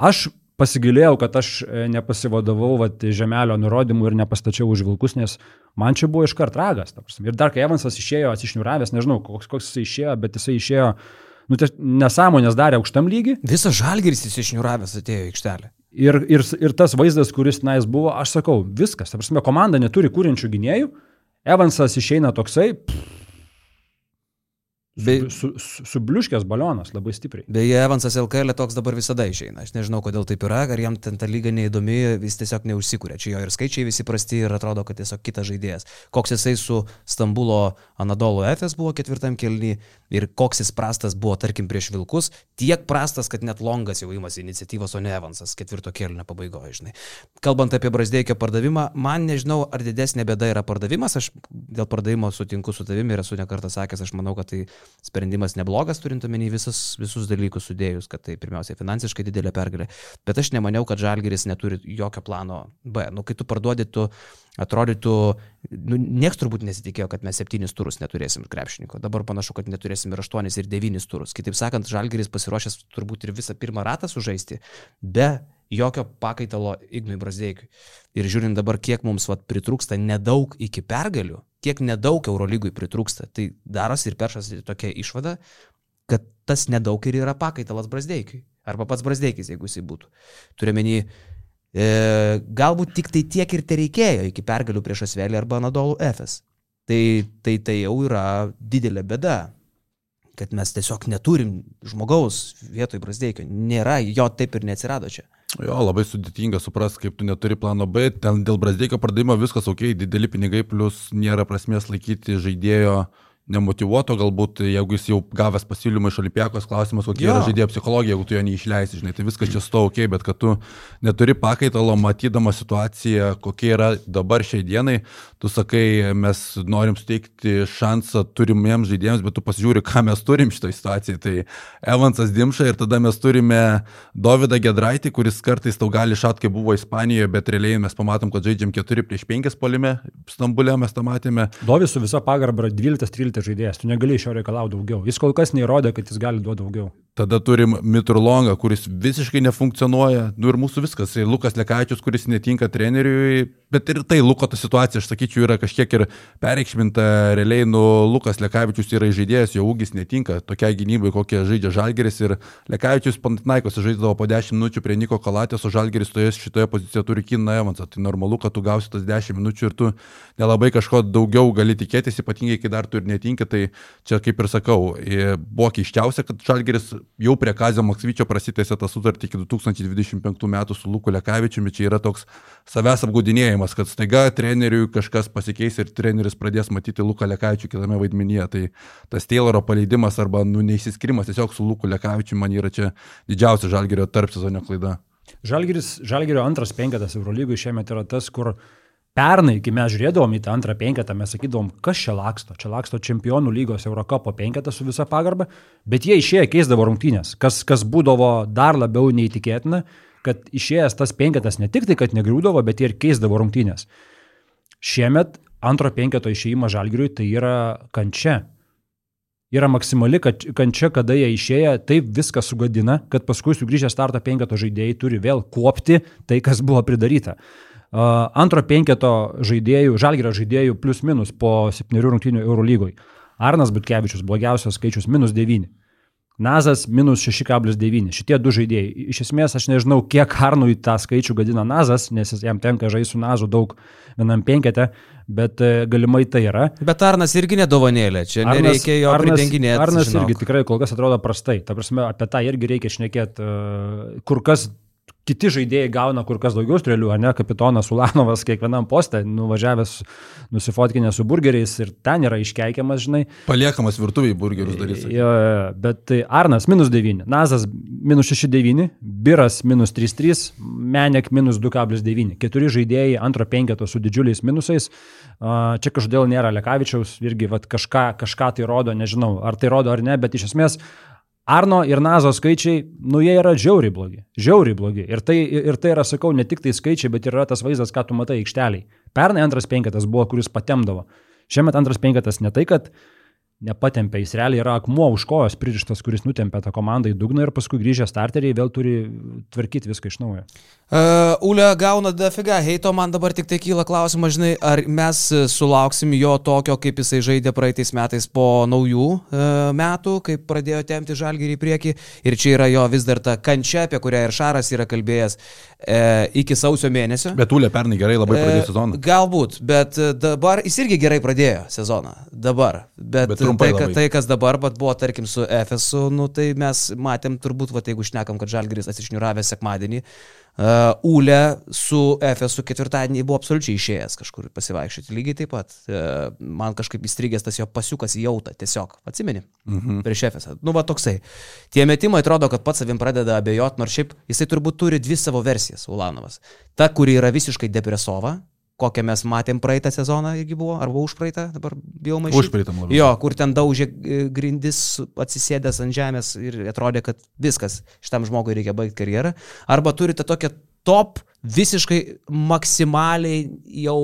Aš pasigilėjau, kad aš e, nepasivadovau vat, žemelio nurodymų ir nepastačiau už vilkus, nes man čia buvo iškart ragas. Ir dar kai Evansas išėjo atsišniuravęs, nežinau, koks, koks jis išėjo, bet jisai išėjo, nu, tai nesąmonės darė aukštam lygiui. Visas žalgeris išniuravęs atėjo į aikštelę. Ir, ir, ir tas vaizdas, kuris tenais buvo, aš sakau, viskas, ta prasme, komanda neturi kūrinčių gynėjų, Evansas išeina toksai, pff, Be, su, su, subliuškęs balionas labai stipriai. Beje, Evansas LKL toks dabar visada išeina. Aš nežinau, kodėl taip yra, ar jam ten ta lyga neįdomi, jis tiesiog neužsikūrė. Čia jo ir skaičiai visi prasti ir atrodo, kad tiesiog kitas žaidėjas. Koks jisai su Stambulo Anadolo FS buvo ketvirtam kelny ir koks jis prastas buvo, tarkim, prieš Vilkus, tiek prastas, kad net Longas jau įmasi iniciatyvos, o ne Evansas ketvirto kelnio pabaigoje, žinai. Kalbant apie Brasdeikio pardavimą, man nežinau, ar didesnė bėda yra pardavimas, aš dėl pardavimo sutinku su tavimi ir esu nekartą sakęs, aš manau, kad tai sprendimas neblogas, turint omeny visus, visus dalykus sudėjus, kad tai pirmiausia finansiškai didelė pergalė. Bet aš nemaniau, kad Žalgeris neturi jokio plano B. Nu, kai tu parduodi, tu atrodytų, nu, nieks turbūt nesitikėjo, kad mes septynis turus neturėsim krepšininko. Dabar panašu, kad neturėsim ir aštuonis, ir devynis turus. Kitaip sakant, Žalgeris pasiruošęs turbūt ir visą pirmą ratą sužaisti be jokio pakaitalo Ignui Brazdeikiui. Ir žiūrint dabar, kiek mums vat, pritrūksta nedaug iki pergalių, kiek nedaug Eurolygui pritrūksta, tai darosi ir peršas tokia išvada, kad tas nedaug ir yra pakaitalas Brazdeikiui. Arba pats Brazdeikis, jeigu jisai būtų. Turiuomenį, e, galbūt tik tai tiek ir te reikėjo iki pergalių prieš Asvelį arba Nadolų FS. Tai, tai tai jau yra didelė bėda, kad mes tiesiog neturim žmogaus vietoj Brasdeikio. Nėra, jo taip ir neatsirado čia. Jo, labai sudėtinga supras, kaip tu neturi plano B, ten dėl Brasdeikio pardavimo viskas ok, dideli pinigai, plus nėra prasmės laikyti žaidėjo. uh, nemotivuoto, galbūt jeigu jis jau gavęs pasiūlymą iš Olimpijakos, klausimas, kokia jo. yra žaidėjo psichologija, jeigu tu jo neišleisi, žinai, tai viskas čia sto ok, bet kad tu neturi pakaitalo, matydama situaciją, kokia yra dabar šiai dienai, tu sakai, mes norim suteikti šansą turimiems žaidėjams, bet tu pasižiūri, ką mes turim šitoje situacijoje. Tai Evansas Dimša ir tada mes turime Davidą Gedraitį, kuris kartais tau gali šat, kai buvo Ispanijoje, bet realiai mes pamatom, kad žaidžiam 4 prieš 5 polime, Stambulė mes tą matėme. Dovis su visa pagarba 12-13 kilti žaidėjas, tu negali iš jo reikalauti daugiau. Jis kol kas neįrodė, kad jis gali duoti daugiau. Tada turim Mitrulongą, kuris visiškai nefunkcionuoja. Nu ir mūsų viskas. Ir Lukas Lekaičius, kuris netinka treneriui. Bet ir tai Luko ta situacija, aš sakyčiau, yra kažkiek ir pereikšminta. Realiai, nu, Lukas Lekaičius yra žaidėjas, jo ūgis netinka tokiai gynybai, kokie žaidžia Žalgeris. Ir Lekaičius Pantnaikos žaidžia po 10 minučių prie Niko Kalatės, o Žalgeris toje šitoje pozicijoje turi Kiną Evansą. Tai normalu, kad tu gausi tas 10 minučių ir tu nelabai kažko daugiau gali tikėtis, ypatingai, kai dar tu ir netinka. Tai čia kaip ir sakau, buvo keiščiausia, kad Žalgeris jau prie Kazio Maksvyčio prasitėsi tą sutartį iki 2025 metų su Luku Lekavičiumi. Čia yra toks savęs apgaudinėjimas, kad staiga treneriui kažkas pasikeis ir treneris pradės matyti Luką Lekavičių kitame vaidmenyje. Tai tas Tayloro paleidimas arba nu, neįsiskirimas tiesiog su Luku Lekavičiu man yra čia didžiausia Žalgerio tarp sezono klaida. Žalgiris, Žalgirio antras penketas Eurolygui šiemet yra tas, kur pernai, kai mes žiūrėdavom į tą antrą penketą, mes sakydavom, kas čia laksto. Čia laksto čempionų lygos Eurocapo penketą su visa pagarba, bet jie išėję keisdavo rungtynės, kas, kas būdavo dar labiau neįtikėtina, kad išėjęs tas penketas ne tik tai, kad negriūdavo, bet ir keisdavo rungtynės. Šiemet antro penketo išėjimas Žalgiriui tai yra kančia. Yra maksimali kančia, kada jie išėję, taip viską sugadina, kad paskui sugrįžę startą penketo žaidėjai turi vėl kuopti tai, kas buvo pridaryta. Antro penketo žaidėjų, Žalgirio žaidėjų plus minus po septynių rungtynių Eurolygoje. Arnas Butkevičius blogiausias skaičius minus 9. Nazas minus 6,9. Šitie du žaidėjai. Iš esmės aš nežinau, kiek Arnui tą skaičių gadina Nazas, nes jam tenka žaisti su Nazu daug vienam penkete, bet e, galimai tai yra. Bet Arnas irgi nedovanėlė, čia Arnas, nereikia jo Arnas, pridenginėti. Arnas žinok. irgi tikrai kol kas atrodo prastai. Ta prasme, apie tą irgi reikia šnekėti, e, kur kas kiti žaidėjai gauna kur kas daugiau strėlių, ar ne, kapitonas Ulanovas kiekvienam postą, nuvažiavęs, nusifotkinę su burgeriais ir ten yra iškeikiamas, žinai. Paliekamas virtuviai burgerius darys. Jo, bet tai Arnas minus 9, Nazas minus 6,9, Biras minus 3,3, Menek minus 2,9. Keturi žaidėjai antro penketo su didžiuliais minusais. Čia kažkodėl nėra Lekavičiaus, irgi vat, kažką, kažką tai rodo, nežinau, ar tai rodo ar ne, bet iš esmės Arno ir Nazo skaičiai, nu jie yra žiauriai blogi. Žiauriai blogi. Ir tai, ir tai yra, sakau, ne tik tai skaičiai, bet yra tas vaizdas, ką tu matai aikšteliai. Pernai antras penketas buvo, kuris patemdavo. Šiemet antras penketas ne tai, kad nepatempia, jis realiai yra akmuo už kojos pririštas, kuris nutempia tą komandą į dugną ir paskui grįžę starteriai vėl turi tvarkyti viską iš naujo. Uh, Ule gauna dafiga, heito man dabar tik tai kyla klausimas, žinai, ar mes sulauksim jo tokio, kaip jisai žaidė praeitais metais po naujų uh, metų, kai pradėjo temti žalgyrį į priekį ir čia yra jo vis dar ta kančia, apie kurią ir Šaras yra kalbėjęs uh, iki sausio mėnesio. Bet Ule pernai gerai labai pradėjo sezoną. Uh, galbūt, bet dabar jis irgi gerai pradėjo sezoną. Dabar. Bet, bet tai, labai. tai, kas dabar buvo, tarkim, su Efesu, nu, tai mes matėm turbūt, va, jeigu šnekam, kad žalgyrys atsišniuravęs sekmadienį. Uh, Ule su Efesu ketvirtadienį buvo absoliučiai išėjęs kažkur pasivaikščioti. Lygiai taip pat. Uh, man kažkaip įstrigęs tas jo pasiukas jautą. Tiesiog. Atsimeni? Mhm. Prieš Efesą. Nu, va toksai. Tie metimai atrodo, kad pats savim pradeda abejoti, nors šiaip jisai turbūt turi dvi savo versijas, Ulanovas. Ta, kuri yra visiškai depresova, kokią mes matėm praeitą sezoną, irgi buvo, arba už praeitą, dabar bijau maišyti. Už praeitą, manau. Jo, kur ten daužė e, grindis, atsisėdęs ant žemės ir atrodė, kad viskas, šitam žmogui reikia baigti karjerą. Arba turite tokią top visiškai maksimaliai jau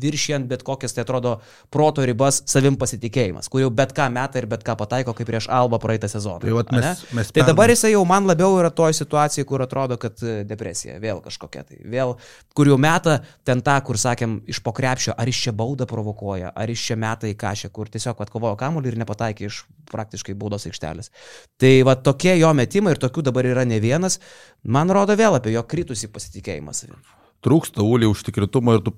viršijant bet kokias, tai atrodo, proto ribas savim pasitikėjimas, kur jau bet ką meta ir bet ką pataiko, kaip prieš Alba praeitą sezoną. Tai, mes, mes tai dabar jisai jau man labiau yra toje situacijoje, kur atrodo, kad e, depresija vėl kažkokia tai. Vėl, kur jau meta ten tą, kur sakėm, iš pokrepšio, ar iš čia baudą provokuoja, ar iš čia meta į kažę, kur tiesiog atkovojo kamuolį ir nepataikė iš praktiškai baudos aikštelės. Tai va tokie jo metimai ir tokių dabar yra ne vienas, man rodo vėl apie jo kritusi pasitikėjimą savim trūksta ūlį užtikrintumo ir tu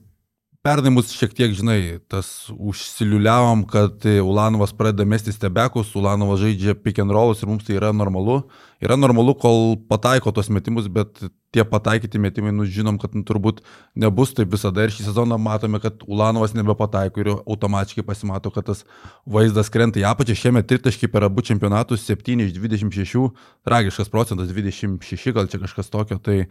pernai mus šiek tiek, žinai, tas užsiliuliavom, kad Ulanovas pradeda mesti stebekus, Ulanovas žaidžia pick and rollus ir mums tai yra normalu. Yra normalu, kol pataiko tos metimus, bet tie pataikyti metimai, nu žinom, kad nu, turbūt nebus taip visada ir šį sezoną matome, kad Ulanovas nebepataiko ir automatiškai pasimato, kad tas vaizdas krenta į apačią. Šiemet tritaškai per abu čempionatus 7 iš 26, tragiškas procentas 26, gal čia kažkas tokio. Tai,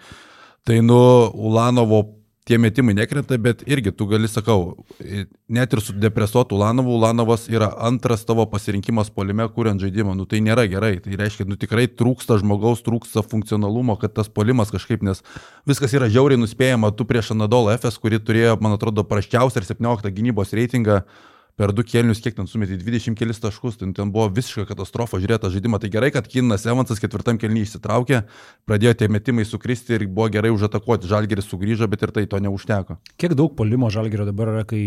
Tai nu, Ulanovo tie metimai nekrenta, bet irgi tu gali, sakau, net ir su depresuotu Ulanovu, Ulanovas yra antras tavo pasirinkimas polime, kuriant žaidimą. Nu tai nėra gerai. Tai reiškia, nu tikrai trūksta žmogaus, trūksta funkcionalumo, kad tas polimas kažkaip, nes viskas yra žiauriai nuspėjama. Tu prieš Anadolą FS, kuri turėjo, man atrodo, praščiausią ir 17 gynybos reitingą per du kėlinius, kiek ten sumetė, 20 kelis taškus, ten, ten buvo visiška katastrofa žiūrėta žaidimą. Tai gerai, kad Kinas Evansas ketvirtam kėliniui įsitraukė, pradėjo tie metimai sukristi ir buvo gerai užatakuoti. Žalgeris sugrįžo, bet ir tai to neužteko. Kiek daug polimo Žalgerio dabar yra, kai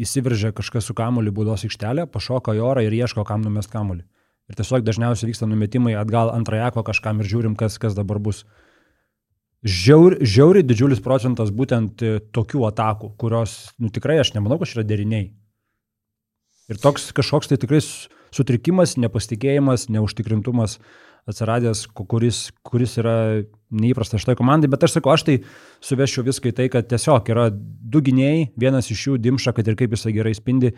įsiveržia kažkas su kamuoliu būdos aikštelė, pašoka į orą ir ieško, kam numest kamuolį. Ir tiesiog dažniausiai vyksta numetimai atgal antrajako kažkam ir žiūrim, kas, kas dabar bus. Žiaur, žiauriai didžiulis procentas būtent tokių atakų, kurios, nu tikrai aš nemanau, kad yra deriniai. Ir toks kažkoks tai tikrai sutrikimas, nepasitikėjimas, neužtikrintumas atsiradęs, kuris, kuris yra neįprastas šitai komandai, bet aš sakau, aš tai suveščiau viską į tai, kad tiesiog yra du gynėjai, vienas iš jų dimša, kad ir kaip jisai gerai spindi,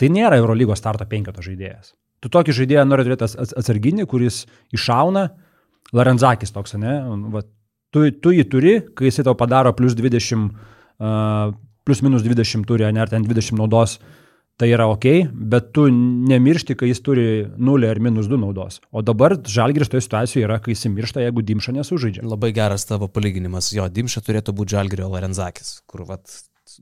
tai nėra Eurolygos starto penketo žaidėjas. Tu tokį žaidėją nori turėti atsarginį, kuris iššauna, Larenzakis toks, ne? Va, Tu, tu jį turi, kai jisai tau padaro plus 20, uh, plus minus 20 turi, ne, ar ten 20 naudos, tai yra ok, bet tu nemiršti, kai jis turi 0 ar minus 2 naudos. O dabar Žalgiris toje situacijoje yra, kai jis miršta, jeigu Dimša nesužaidžia. Labai geras tavo palyginimas. Jo, Dimša turėtų būti Žalgirio Larenzakis, kur vat,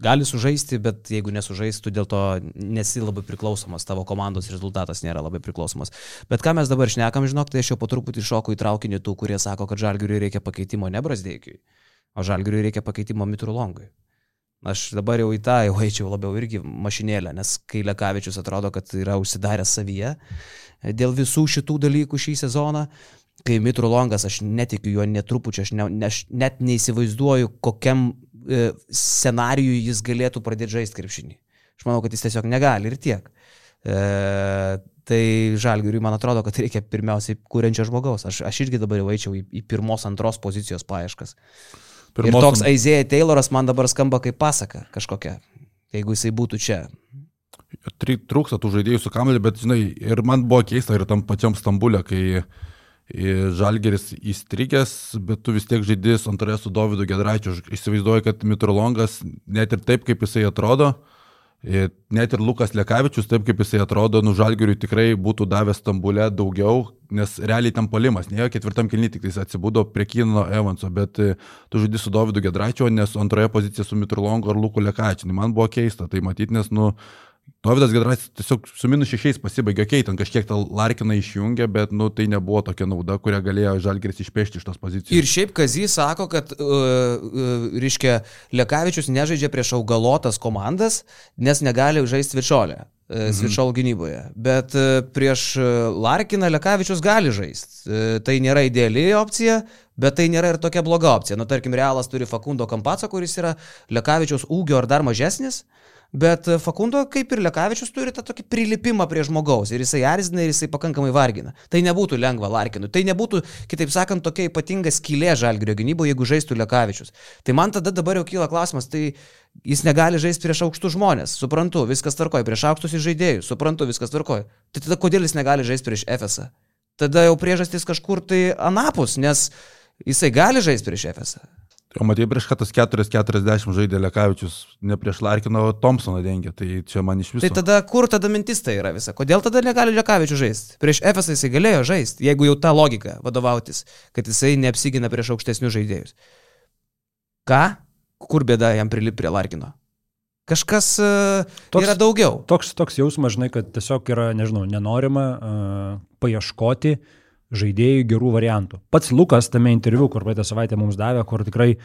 gali sužaisti, bet jeigu nesužaistų, dėl to nesi labai priklausomas, tavo komandos rezultatas nėra labai priklausomas. Bet ką mes dabar šnekam, žinok, tai aš jau po truputį šoku į traukinį tų, kurie sako, kad Žalgiriui reikia pakeitimo ne Brasdėkiui, o Žalgiriui reikia pakeitimo Mitrulongui. Aš dabar jau į tą jau eičiau labiau irgi mašinėlę, nes kai Lekavičius atrodo, kad yra užsidaręs savyje dėl visų šitų dalykų šį sezoną, kai Mitru Longas, aš netikiu juo netrupučiu, aš, ne, aš net neįsivaizduoju, kokiam e, scenarijui jis galėtų pradėti žaisti krepšinį. Aš manau, kad jis tiesiog negali ir tiek. E, tai žalgiriui man atrodo, kad reikia pirmiausiai kūrenčio žmogaus. Aš, aš irgi dabar jau eičiau į, į pirmos, antros pozicijos paieškas. Pirmos... Ir toks Aizėja Tayloras man dabar skamba kaip pasaka kažkokia, jeigu jisai būtų čia. Trūksta tų žaidėjų su kameliu, bet žinai, ir man buvo keista ir tam pačiam Stambulė, kai Žalgeris įstrigęs, bet tu vis tiek žaidys antroje su Dovydu Gedraičiu. Įsivaizduoju, kad Mitrolongas net ir taip, kaip jisai atrodo, net ir Lukas Lekavičius, taip kaip jisai atrodo, nu Žalgiriui tikrai būtų davęs Stambulę daugiau, nes realiai tam palimas, ne ketvirtam kilny tik jis atsibudo prie Kino Evanso, bet e, tu žaidži su Dovydu Gedraičiu, nes antroje pozicijoje su Mitrolongu ar Luku Lekavičiu. Man buvo keista tai matyti, nes, nu, Dovydas Gedraitis tiesiog su minus šešiais pasibaigė, okei, okay, ten kažkiek tą Larkiną išjungė, bet nu, tai nebuvo tokia nauda, kurią galėjo Žalgeris išpešti iš tos pozicijos. Ir šiaip Kazys sako, kad, uh, uh, reiškia, Lekavičius nežaidžia prieš augalotas komandas, nes negali žaisti viršolę. Mhm. Svičol gynyboje. Bet prieš Larkiną Lekavičius gali žaisti. Tai nėra ideali opcija, bet tai nėra ir tokia bloga opcija. Nu, tarkim, Realas turi Fakundo Kampaco, kuris yra Lekavičiaus ūgio ar dar mažesnis. Uh, Bet e, Fakundo, kaip ir Lekavičius, turi tą tokį prilipimą prie žmogaus ir jisai erzina ir jisai pakankamai vargina. Tai nebūtų lengva Larkinui. Tai nebūtų, kitaip sakant, tokia ypatinga skylė žalgrio gynyboje, jeigu žaistų Lekavičius. Tai man tada dabar jau kyla klausimas, tai jis negali žaisti prieš aukštus žmonės. Suprantu, viskas tvarkoja, prieš aukštus žaidėjus, suprantu, viskas tvarkoja. Tai tada kodėl jis negali žaisti prieš FSA? Tada jau priežastis kažkur tai anapus, nes jisai gali žaisti prieš FSA. O matai, prieš ką tas 4-40 žaidė Lekavičius, ne prieš Larkino, o Thompsoną dengia, tai čia man iš viso. Tai tada kur tada mintis tai yra visa? Kodėl tada negali Lekavičius žaisti? Prieš FS jisai galėjo žaisti, jeigu jau tą logiką vadovautis, kad jisai neapsigina prieš aukštesnius žaidėjus. Ką? Kur bėda jam prilip prie Larkino? Kažkas uh, toks, yra daugiau. Toks, toks jausmas, žinai, kad tiesiog yra, nežinau, nenorima uh, paieškoti uh, žaidėjų gerų variantų. Pats Lukas tame interviu, kur praeitą savaitę mums davė, kur tikrai e,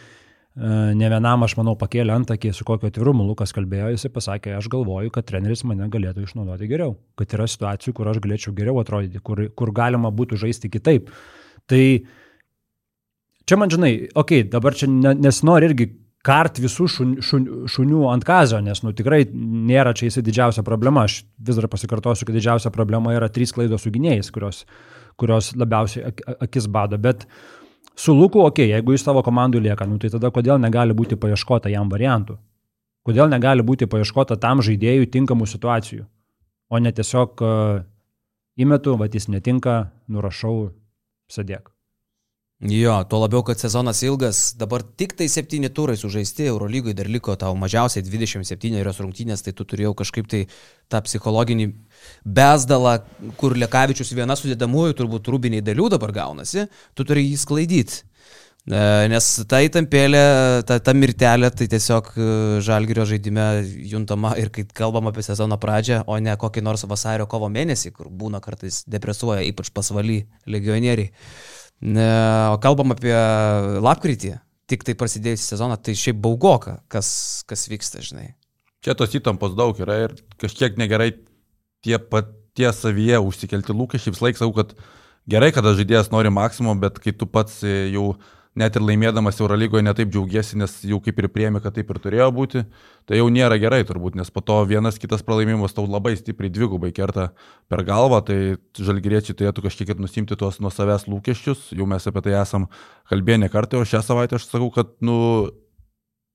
ne vienam, aš manau, pakėlė antakį, su kokiu atvirumu Lukas kalbėjo, jisai pasakė, aš galvoju, kad treneris mane galėtų išnaudoti geriau, kad yra situacijų, kur aš galėčiau geriau atrodyti, kur, kur galima būtų žaisti kitaip. Tai čia man žinai, okei, okay, dabar čia nesinori irgi kart visų šun, šun, šunių ant kazio, nes nu, tikrai nėra čia jisai didžiausia problema. Aš vis dar pasikartosiu, kad didžiausia problema yra trys klaidos su gynėjais, kurios uh, kurios labiausiai akis bado. Bet su Luku, okei, okay, jeigu jis tavo komandų lieka, nu, tai tada kodėl negali būti paieškota jam variantų? Kodėl negali būti paieškota tam žaidėjui tinkamų situacijų? O ne tiesiog įmetu, va jis netinka, nurašau, sėdėk. Jo, tuo labiau, kad sezonas ilgas, dabar tik tai septyni turai sužaisti, Eurolygoje dar liko tau mažiausiai 27 rungtynės, tai tu turėjau kažkaip tai tą psichologinį bezdalą, kur Lekavičius viena sudėdamųjų, turbūt rūbiniai dalių dabar gaunasi, tu turi jį sklaidyti. E, nes ta įtampėlė, ta, ta mirtelė, tai tiesiog e, žalgerio žaidime juntama ir kai kalbam apie sezono pradžią, o ne kokį nors vasario kovo mėnesį, kur būna kartais depresuoja, ypač pasvaly legionieriai. O kalbam apie lapkritį, tik tai prasidėjusi sezoną, tai šiaip baugoka, kas, kas vyksta, žinai. Čia tos įtampos daug yra ir kažkiek negerai tie patie savyje užsikelti lūkesčiai. Vis laik sakau, kad gerai, kada žaidėjas nori maksimum, bet kai tu pats jau net ir laimėdamas Eurolygoje netaip džiaugiesi, nes jau kaip ir priemi, kad taip ir turėjo būti, tai jau nėra gerai turbūt, nes po to vienas kitas pralaimimas tau labai stipriai dvigubai kerta per galvą, tai žalgyriečiai turėtų kažkiek ir nusimti tuos nuo savęs lūkesčius, jau mes apie tai esam kalbėję ne kartą, o šią savaitę aš sakau, kad, nu,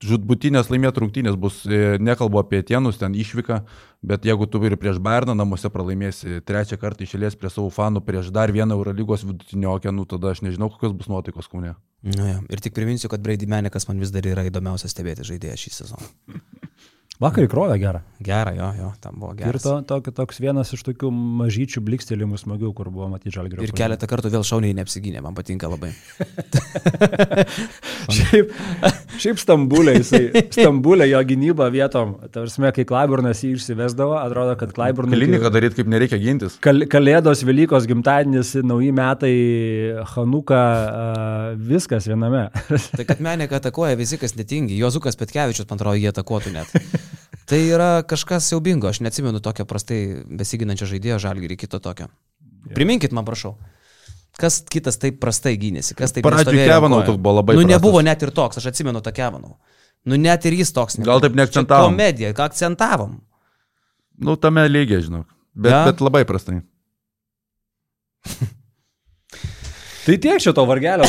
žudbutinės laimėtų rungtynės bus, e, nekalbu apie tienus, ten išvyka, bet jeigu tu ir prieš Bairną namuose pralaimėsi trečią kartą išėlės prie savo fanų prieš dar vieną Eurolygos vidutiniokę, nu tada aš nežinau, kokios bus nuotaikos kaune. Nu, ja. Ir tik priminsiu, kad Brady Menikas man vis dar yra įdomiausias stebėti žaidėjas šį sezoną. Vakar įkrovė gerą. Gerą, jo, jo, tam buvo Ir geras. to, to, toks vienas iš tokių mažyčių blikstelimų smagių, kur buvo matyti žalgirio. Ir keletą kartų vėl šauniai neapsigynė, man patinka labai. Šiaip, šiaip Stambulė, jisai, Stambulė jo gynyba vietom, tarsi, kai Klaiburnas jį išsivesdavo, atrodo, kad Klaiburnui... Kliniką daryti, kaip nereikia gintis. Kal, kalėdos, Velykos, gimtadienis, nauji metai, Hanuka, viskas viename. Tai kad Menika atakuoja visi, kas netingi. Jozukas Petkevičius, man atrodo, jie atakuotų net. Tai yra kažkas siaubingo, aš neatsimenu tokio prastai besiginančio žaidėjo žalgyrį, kito tokio. Priminkit man, prašau. Kas kitas taip prastai gynėsi, kas taip Pradžioj nestovėjo Kevanov ant kojų? toks buvo labai Nu, prastas. nebuvo net ir toks, aš atsimenu tą Kevanov. Nu, net ir jis toks. Gal taip neakcentavom. Čia Komedija, ką akcentavom. Nu, tame lygiai, žinok. Bet, Ja? bet labai prastai. tai tiek šito vargelio.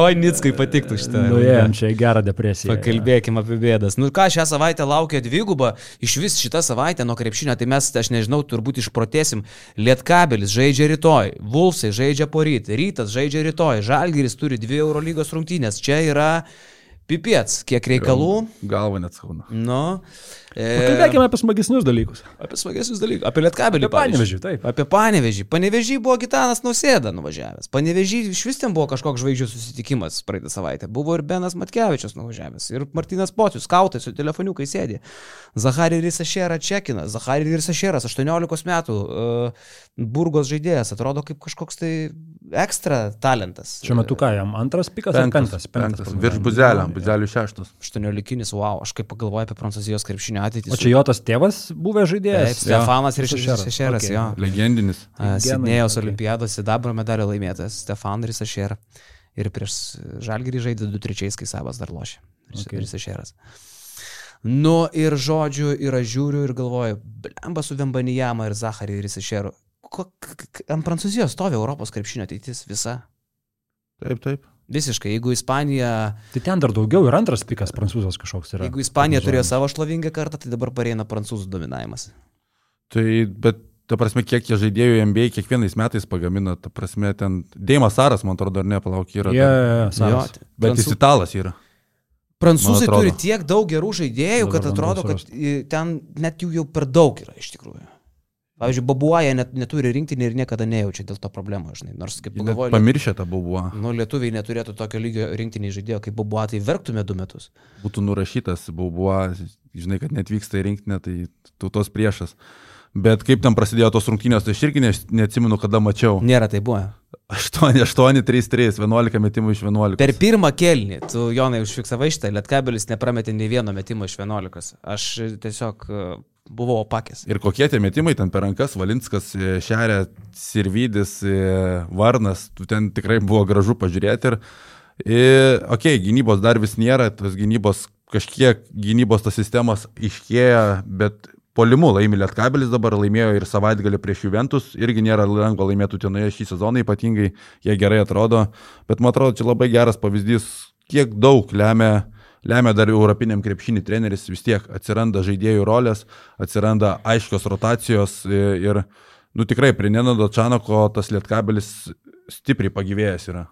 Oi, Nitskai patiktų šitą. Nuėjom čia į gerą depresiją. Pakalbėkime apie bėdas. Nu ką, šią savaitę laukia dviguba, iš vis šitą savaitę nuo krepšinio, tai mes, aš nežinau, turbūt išprotėsim. Lietkabelis žaidžia rytoj, Vulfsai žaidžia poryt, Rytas žaidžia rytoj, Žalgiris turi dvi Eurolygos rungtynės. Čia yra pipiets, kiek reikalų. Galva net skauna. Nu, Kalbėkime apie smagesnius dalykus. apie smagesnius dalykus, apie Lietkabelį. Apie Panevėžį, taip. Apie Panevežį. Panevežį buvo Gitanas Nausėda nuvažiavęs. Panevežį iš vis ten buvo kažkoks žvaigždžių susitikimas praeitą savaitę. Buvo ir Benas Matkevičius nuvažiavęs. Ir Martinas Pocius, skautas su telefoniukai sėdė. Zahari Risašėra Čekina. Zahari Risašėras, 18 metų. Uh, Burgos žaidėjas. Atrodo kaip kažkoks tai ekstra talentas. Šiuo metu ką jam? Antras pikas ar Penktas. penktas? penktas. Virš buzelio, buzelio šeštas. 18-likinis, wow. Aš kaip pagalvoju apie prancūzijos krepšinio ateitį. O čia jo tas tėvas buvęs žaidėjas? Taip, Stefanas Risašeras. Risašėras, Okay. jo. Legendinis. Sidnėjos okei. olimpiados sidabro medalio laimėtojas Stefan Risašėra. Ir prieš Žalgirį žaidė 2-3, kai Savas dar lošė. Okay. Risašėras. Nu ir žodžiu, ir aš žiūriu ir galvoju, blemba su Vembanijama ir Zacharį ir k- Ant Prancūzijos stovi Europos krepšinio ateitis visa. Taip, taip. Visiškai, jeigu Ispanija, Tai ten dar daugiau ir antras pikas prancūzas kažkoks yra. jeigu Ispanija turėjo savo šlovingą kartą, tai dabar pareina prancūzų dominavimas. Tai, bet, ta prasme, kiek jie žaidėjų MBA kiekvienais metais pagamina, ta prasme, ten Deimas Saras, man atrodo, dar nepalauk yra. Jie, Yeah. yeah, Jo, yeah, Bet jis italas yra. Prancūzai turi tiek daug gerų žaidėjų, Dabar kad atrodo, kad ten net jų jau per daug yra iš tikrųjų. Pavyzdžiui, Babuoja net, neturi rinktinį ir niekada nejaučia dėl to problemų, žinai. Nors kaip pagalvoju, Pamiršė tą buvo. nu, lietuviai neturėtų tokio lygio rinktinį žaidėjo kaip Babuoja, tai verktume du metus. Būtų nurašytas, buvo, žinai, kad netvyksta į rinktinę, tai tautos priešas. Bet kaip ten prasidėjo tos rungtynės, tai aš irgi ne, neatsimenu, kada mačiau. Nėra tai buvo. 8, 8, 3, 3, 11 metimų iš 11. Per pirmą kelnį, tu Jonai užfiksavai šitą, Lietkabelis neprametė nei vieno metimo iš 11. Aš tiesiog buvau opakęs. Ir kokie tie metimai ten per rankas, Valinskas, e, Šerė, Sirvidis, e, Varnas, ten tikrai buvo gražu pažiūrėti. Ir, okei, okay, gynybos dar vis nėra, tos gynybos, kažkiek gynybos tas sistemas iškėja, bet polimu laimi Lietkabelis dabar, laimėjo ir savaitgalį prieš Juventus, irgi nėra lengva laimėti Utenoje šį sezoną, ypatingai jie gerai atrodo, bet man atrodo, čia labai geras pavyzdys, kiek daug lemia lemia dar europiniam krepšinį treneris, vis tiek atsiranda žaidėjų rolės, atsiranda aiškios rotacijos ir, nu tikrai prie Nenado Čanako tas lietkabelis stipriai pagyvėjęs yra.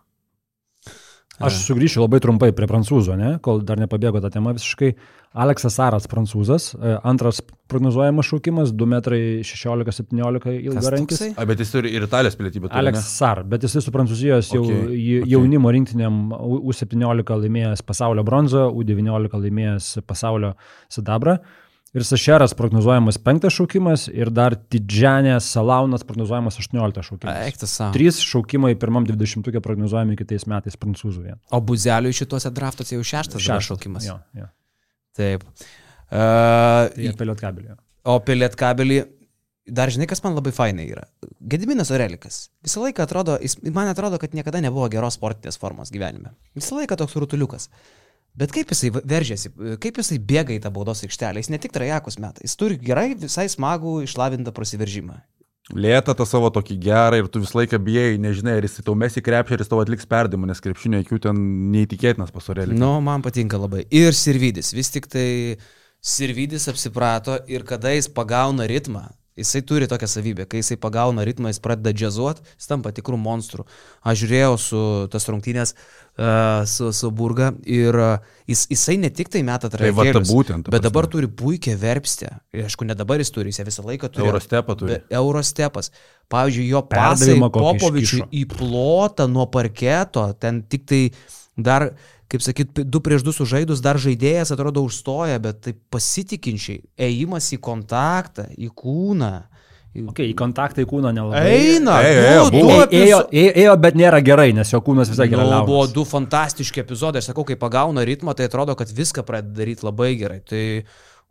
Aš sugrįšiu labai trumpai prie prancūzo, ne? kol dar nepabėgo ta tema visiškai. Aleksas Saras, prancūzas, e, antras prognozuojamas šaukimas, 2,16-17 Kas ilgarankis. toksai? A, bet jis turi ir Italijos pilietybę. ne? Sar, bet jisai su Prancūzijos jau Okay, okay, okay. jaunimo rinktinėm U- U17 laimėjęs pasaulio bronzą, U19 laimėjęs pasaulio sidabrą. Ir Sašeras prognozuojamas penktas šaukimas ir dar Tidžianė Salaunas prognozuojamas 18 šaukimas. Eiktas savo. Trys šaukimai pirmam 20-ukė prognozuojami kitais metais Prancūzų. vien. O buzeliui šituose draftuose jau šeštas dabar šaukimas. Jo, jo. Taip. Uh, Tai apie Lietkabelį. O apie Lietkabelį, dar žinai, kas man labai fainai yra. Gediminas Orelikas. Visą laiką atrodo, jis, man atrodo, kad niekada nebuvo geros sportinės formos gyvenime. Visą laiką toks rutuliukas. Bet kaip jisai veržiasi, kaip jisai bėga į tą baudos aikštelę, jis ne tik trajekus metai, jis turi gerai, visai smagų, išlavintą prasiveržimą. Lėta tą savo tokį gerą ir tu visą laiką bijai, nežinai, ar jis tau mesi krepšį, ar jis tau atliks perdimą, nes krepšinio akių ten neįtikėtinas pasorėlis. Nu, man patinka labai. Ir Sirvidis, vis tik tai Sirvidis apsiprato ir kada jis pagauna ritmą Jisai turi tokią savybę, kai jisai pagauna ritmą, jis pradeda džiazuoti, jis tampa tikrų monstrų. Aš žiūrėjau su tas rungtynės uh, su, su Burga ir uh, jis, jisai ne tik tai meta Tai va, ta trajektorijos, būtent. ta bet dabar turi puikią verpstę. Ir aišku, ne dabar jis turi, jis visą laiką turi. Eurostepą turi. Eurostepas. Pavyzdžiui, jo pasai Popovičiui į plotą nuo parketo, ten tik tai dar, kaip sakyt, du prieš du sužaidus, dar žaidėjas atrodo užstoja, bet tai pasitikinčiai, ėjimas į kontaktą, į kūną. Okay, į kontaktą į kūną nelabai. Eina, Ėjo, ėjo, buvo. Ė- Ėjo, ėjo, ėjo, bet nėra gerai, nes jo kūnas visai gerai. Nu, buvo du fantastiški epizodai, aš sakau, kai pagauna ritmą, tai atrodo, kad viską pradeda daryti labai gerai. Tai,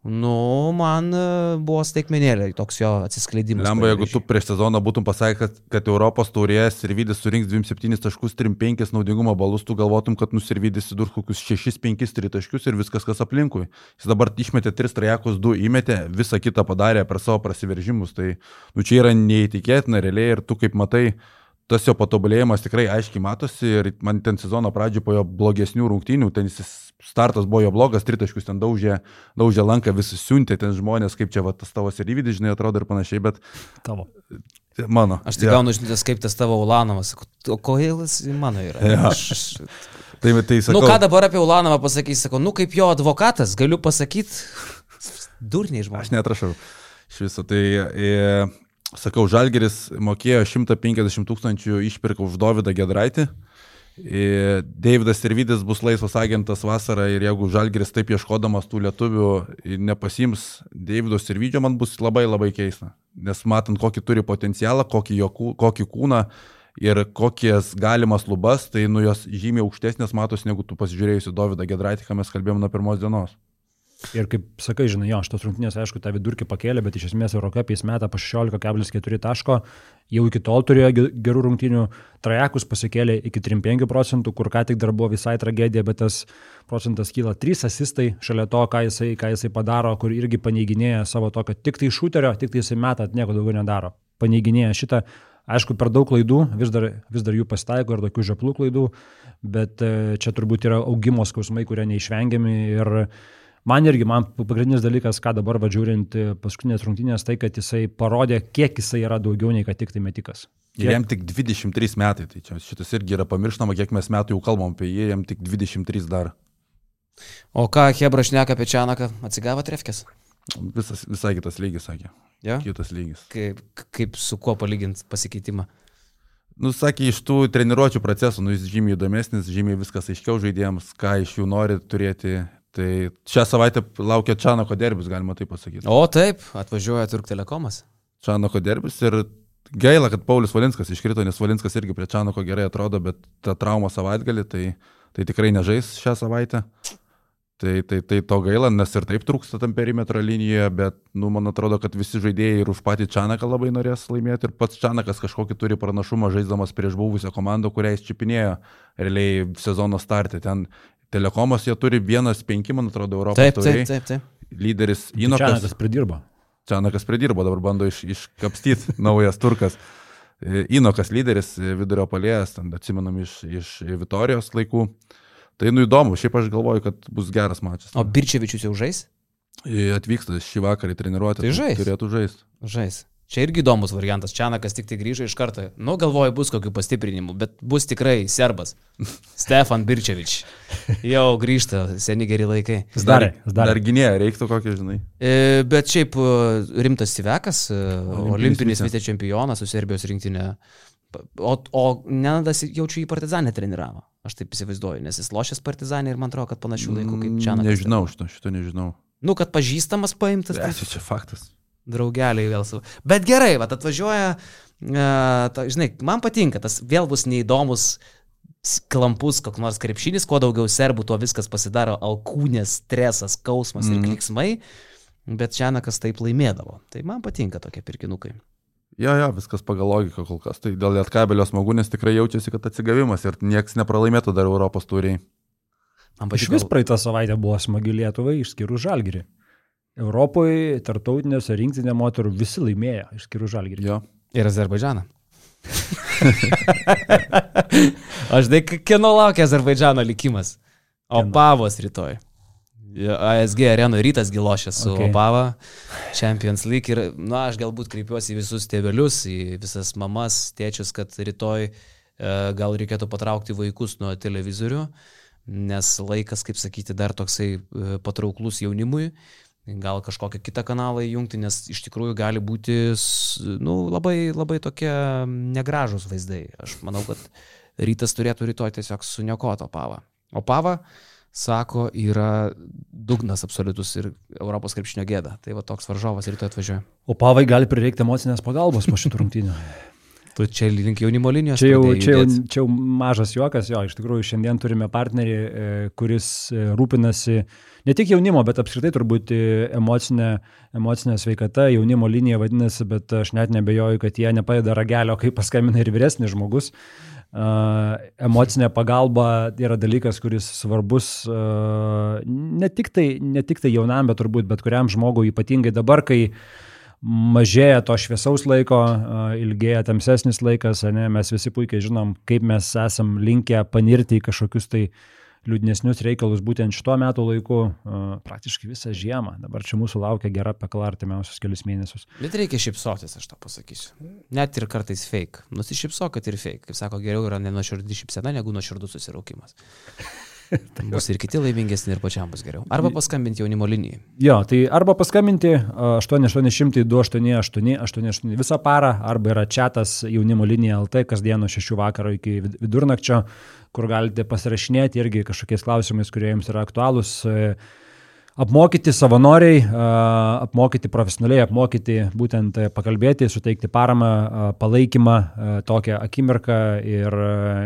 nu, man e, buvo staigmenėlė toks jo atsiskleidimas. Lemba, jeigu tu prieš sezoną būtum pasakęs, kad, kad Europos taurės ir Vydis surinks 27 taškus, 3-5 naudingumo balus, tu galvotum, kad nusirvydis įdur kokius 6-5 tritaškius ir viskas kas aplinkui. Jis dabar išmetė 3 trajekus, 2 įmetė, visą kitą padarė per savo prasiveržimus. Tai nu, čia yra neįtikėtina realiai ir tu kaip matai, tas jo patobulėjimas tikrai aiškiai matosi ir man ten sezono pradžioje po jo blogesnių rungtynių, ten jis startas buvo jo blogas, tritaškus ten daužė, daužė lanką, visi siuntė ten žmonės, kaip čia va, tas tavo serivydis, žinai, atrodo ir panašiai, bet Tavo. mano. Aš tik Jo. gaunu žinutės, kaip tas tavo Ulanovas. Sakau, O kodėl jis mano yra? Jo. Aš, aš, Tai, tai sakau, nu ką dabar apie Ulanovą pasakys, sakau, nu kaip jo advokatas, galiu pasakyti, durniai Aš žmonės. netrašau iš viso. Tai, e, sakau, Žalgeris mokėjo 150 tūkstančių išpirką už Dovydą Gedraitį. E, Davidas Servidis bus laisvas agentas vasarą ir jeigu Žalgeris taip ieškodamas tų lietuvių e, nepasims Davido Servidžio, man bus labai labai keista. Nes matant, kokį turi potencialą, kokį, jo, kokį kūną ir kokias galimas lubas, tai nu jos žymiai aukštesnės matos negu tu pasižiūrėjusi Dovydą Gedraitį, ką mes kalbėjome nuo pirmos dienos. Ir kaip sakai, žinai, jo, šitos rungtynės, aišku, tą vidurkį pakėlė, bet iš esmės Eurocapės metą po 16,4 taško, jau iki tol turėjo ge- gerų rungtynių, trajekus pasikėlė iki 3,5 procentų, kur ką tik dar buvo visai tragedija, bet tas procentas kyla. 3 asistai šalia to, ką jisai, ką jisai padaro, kur irgi paneiginėja savo to, kad tik tai šūterio, tik tai jisai metą, nieko daugiau nedaro. Paneiginėja šitą, aišku, per daug klaidų, vis dar, vis dar jų pasitaiko ir tokių žeplų klaidų, bet e, čia turbūt yra augimo skausmai, kurie neišvengiami ir Man irgi, man pagrindinis dalykas, ką dabar vadžiūrint paskutinės rungtynės, tai kad jisai parodė, kiek jisai yra daugiau nei kad tik tai metikas. Ir jam tik 23 metai, tai čia šitas irgi yra pamirštama, kiek mes metų jau kalbam apie jį, jam tik 23 dar. O ką Hebra šneka apie Čianaką? Atsigavo trefkės? Visas, visai kitas lygis, sakė. Ja? Kitas lygis. Kaip, kaip su kuo palyginti pasikeitimą? Nu, sakė, iš tų treniruočio procesų, nu, jis žymiai įdomesnis, žymiai viskas aiškiau žaidėjams, ką iš jų nori turėti. Tai šią savaitę laukia Čanako derbis, galima taip pasakyti. O taip, atvažiuoja Turk Telekomas. Čanako derbis ir gaila, kad Paulius Valinskas iškrito, nes Valinskas irgi prie Čanako gerai atrodo, bet ta trauma savaitgalį, tai, tai tikrai nežais šią savaitę. Tai, tai, tai to gaila, nes ir taip trūksta tam perimetro linijoje, bet, nu, man atrodo, kad visi žaidėjai ir už patį Čanaką labai norės laimėti ir pats Čanakas kažkokį turi pranašumą žaiddamas prieš buvusią komandą, kurią jis čipinėjo realiai sezono startė. Ten telekomas jie turi vienas penki, man atrodo, Europos Taip, taip, taip, taip. Lyderis Inokas Inokas. pridirbo. Čianakas pridirbo, dabar bando iš, iškapstyti naujas turkas. E, Inokas lyderis, e, vidurio palėjas, ten atsimenam iš, iš Vitorijos laikų. Tai nu įdomu, šiaip aš galvoju, kad bus geras mačas. O Birčevičius jau žais? E, Atvyksta šį vakarą į treniruotę. Tai žais. Turėtų žaisti. Žais. Čia irgi įdomus variantas. Čianakas tik tai grįžo iš karto. Nu, galvoju, bus kokių pastiprinimų, bet bus tikrai serbas. Stefan Birčevič. Jau grįžta, seni geri laikai. Jis Dar darė. gynėja reiktų kokį, žinai. E, bet šiaip e, rimtas Sivekas, e, Olimpinis olimpinis vicė. vicečempionas su Serbijos rinktinė. O, o Nenadas jaučiu į partizanę treniravo. Aš taip įsivaizduoju, nes jis lošęs partizanę ir man atrodo, kad panašių laikų kaip čia. Mm, Nežinau, šito, šito nežinau. Nu, kad pažįstamas paimtas. Tai Tai čia faktas. Draugeliai vėl savo. Bet gerai, va, atvažiuoja, e, ta, žinai, man patinka, tas vėl bus neįdomus klampus koks nors krepšinis, kuo daugiau serbų, tuo viskas pasidaro alkūnės, stresas, skausmas mm. ir Mhm. kliksmai, bet Čianakas taip laimėdavo. Tai man patinka tokie pirkinukai. Jo, jo, viskas pagal logiką kol kas. Tai dėl lietkabelio smagu, nes tikrai jaučiasi, kad atsigavimas ir nieks nepralaimėtų dar Europos turiai. Man Iš patiko. vis praeitą savaitę buvo smagi Lietuvai, išskyrus Žalgirį. Europoje, tartautinėse rinktinė moterų visi laimėjo, išskyrus Žalgirį. Jo. Ir Azerbaidžaną. Aš tai kieno laukia Azerbaidžano likimas. O Kieno? pavos rytoj. ASG arenoje rytas gilošė su Okay. Opava, Champions League ir, na, aš galbūt kreipiuosi į visus tėvelius, į visas mamas, tėčius, kad rytoj e, gal reikėtų patraukti vaikus nuo televizorių, nes laikas, kaip sakyti, dar toksai e, patrauklus jaunimui. Gal kažkokią kitą kanalą įjungti, nes iš tikrųjų gali būti nu, labai, labai tokie negražus vaizdai. Aš manau, kad rytas turėtų rytoj tiesiog suniokoti Opavą. Opava, sako, yra dugnas absoliutus ir Europos krepšinio gėda. Tai va toks varžovas rytoj atvažiuoja. O pavai gali prireikti emocinės pagalbos po šitų rungtynių. Tu čia link jaunimo linijos. Čia jau, čia, jau, čia jau mažas juokas, jo, iš tikrųjų šiandien turime partnerį, e, kuris e, rūpinasi ne tik jaunimo, bet apskritai turbūt e, emocinė, emocinė sveikata, jaunimo linija vadinasi, bet aš net nebejoju, kad jie nepadeda ragelio, kai paskambina ir vyresnis žmogus. Uh, emocinė pagalba yra dalykas, kuris svarbus uh, ne, tik tai, ne tik tai jaunam, bet turbūt bet kuriam žmogui, ypatingai dabar, kai mažėja to šviesaus laiko, ilgėja tamsesnis laikas, ane, mes visi puikiai žinom, kaip mes esam linkę panirti į kažkokius tai liūdnesnius reikalus būtent šituo metu laiku, praktiškai visą žiemą. Dabar čia mūsų laukia gera pekla artimiausius kelius mėnesius. Bet reikia šipsotis, aš tą pasakysiu. Net ir kartais fake. Nusišypsok, kad ir fake. Kaip sako, geriau yra nenuoširdį šypsena negu nuoširdus susiraukimas. Bus ir kiti laimingesni ir pačiam bus geriau. Arba paskambinti jaunimo linijai. Jo, tai arba paskambinti a, 8800 288 88 visą parą, arba yra čatas jaunimo linija LT kasdien nuo 6 vakaro iki vid- vidurnakčio, kur galite pasirašinėti irgi kažkokiais klausimais, kurie jums yra aktualūs. E, Apmokyti savanoriai, apmokyti profesionaliai, apmokyti būtent e, pakalbėti, suteikti paramą, palaikymą a, tokią akimirką ir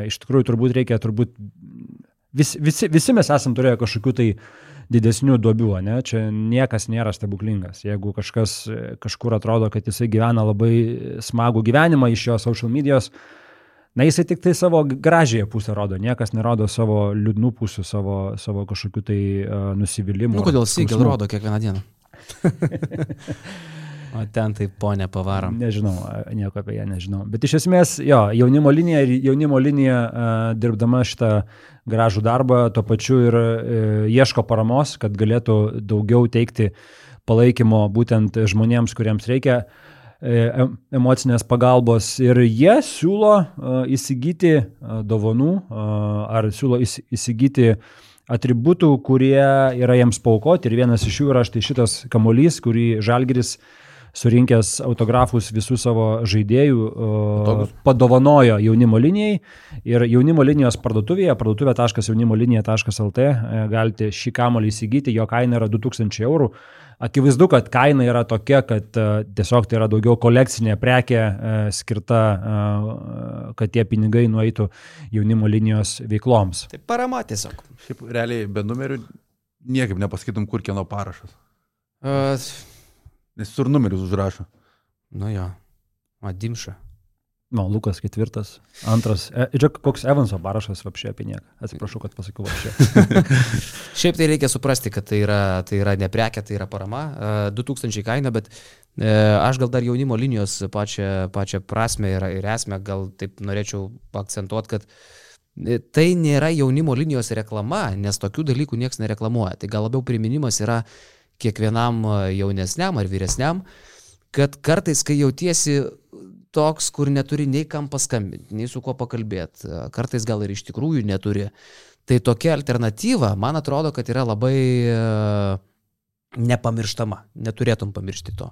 iš tikrųjų turbūt reikia, turbūt vis, visi, visi mes esam turėję kažkokių tai didesnių duobių, ne? čia niekas nėra stebuklingas. Jeigu kažkas e, kažkur atrodo, kad jisai gyvena labai smagų gyvenimą iš jo social medijos, na jisai tik tai savo gražiąją pusę rodo, niekas nerodo savo liūdnų pusių, savo, savo kažkokių tai uh, nusivylimų. Nu, kodėl Sigel rodo kiekvieną dieną? o ten tai ponė pavarom. Nežinau, nieko apie ją nežinau. Bet iš esmės, jo, jaunimo linija ir jaunimo linija dirbdama šitą gražų darbą, tuo pačiu ir e, ieško paramos, kad galėtų daugiau teikti palaikymo būtent žmonėms, kuriems reikia e, em- emocinės pagalbos. Ir jie siūlo įsigyti dovanų ar siūlo įsi- įsigyti atributų, kurie yra jiems paukoti. Ir vienas iš jų yra štai šitas kamolys, kurį Žalgiris surinkęs autografus visų savo žaidėjų, Patogus. padovanojo jaunimo linijai ir jaunimo linijos parduotuvėje, parduotuvė.jaunimolinija.lt e, galite šį kamolį įsigyti, jo kaina yra 2000 eurų. Akivaizdu, kad kaina yra tokia, kad e, tiesiog tai yra daugiau kolekcinė prekė e, skirta, kad tie pinigai nueitų jaunimo linijos veikloms. Tai parama tiesiog. Šiaip realiai be numerių niekaip nepasakytum, kur kieno parašas. Uh, Nes sur numerius užrašo. nu jo. Madimša. Nu, Lukas ketvirtas, antras. E, žiūrėk, koks Evanso parašas apšė apie nieką. Atsiprašau, kad pasakiau apšė. Šiaip tai reikia suprasti, kad tai yra, tai yra ne prekė, tai yra parama. E, 2000 kaina, bet e, aš gal dar jaunimo linijos pačią, pačią prasme ir, ir esmę gal taip norėčiau akcentuoti, kad e, tai nėra jaunimo linijos reklama, nes tokių dalykų niekas nereklamuoja. Tai gal labiau priminimas yra kiekvienam e, jaunesniam ar vyresniam, kad kartais, kai jautiesi toks, kur neturi nei kam paskambinti, nei su kuo pakalbėti, kartais gal ir iš tikrųjų neturi, tai tokia alternatyva, man atrodo, kad yra labai e, nepamirštama, neturėtum pamiršti to.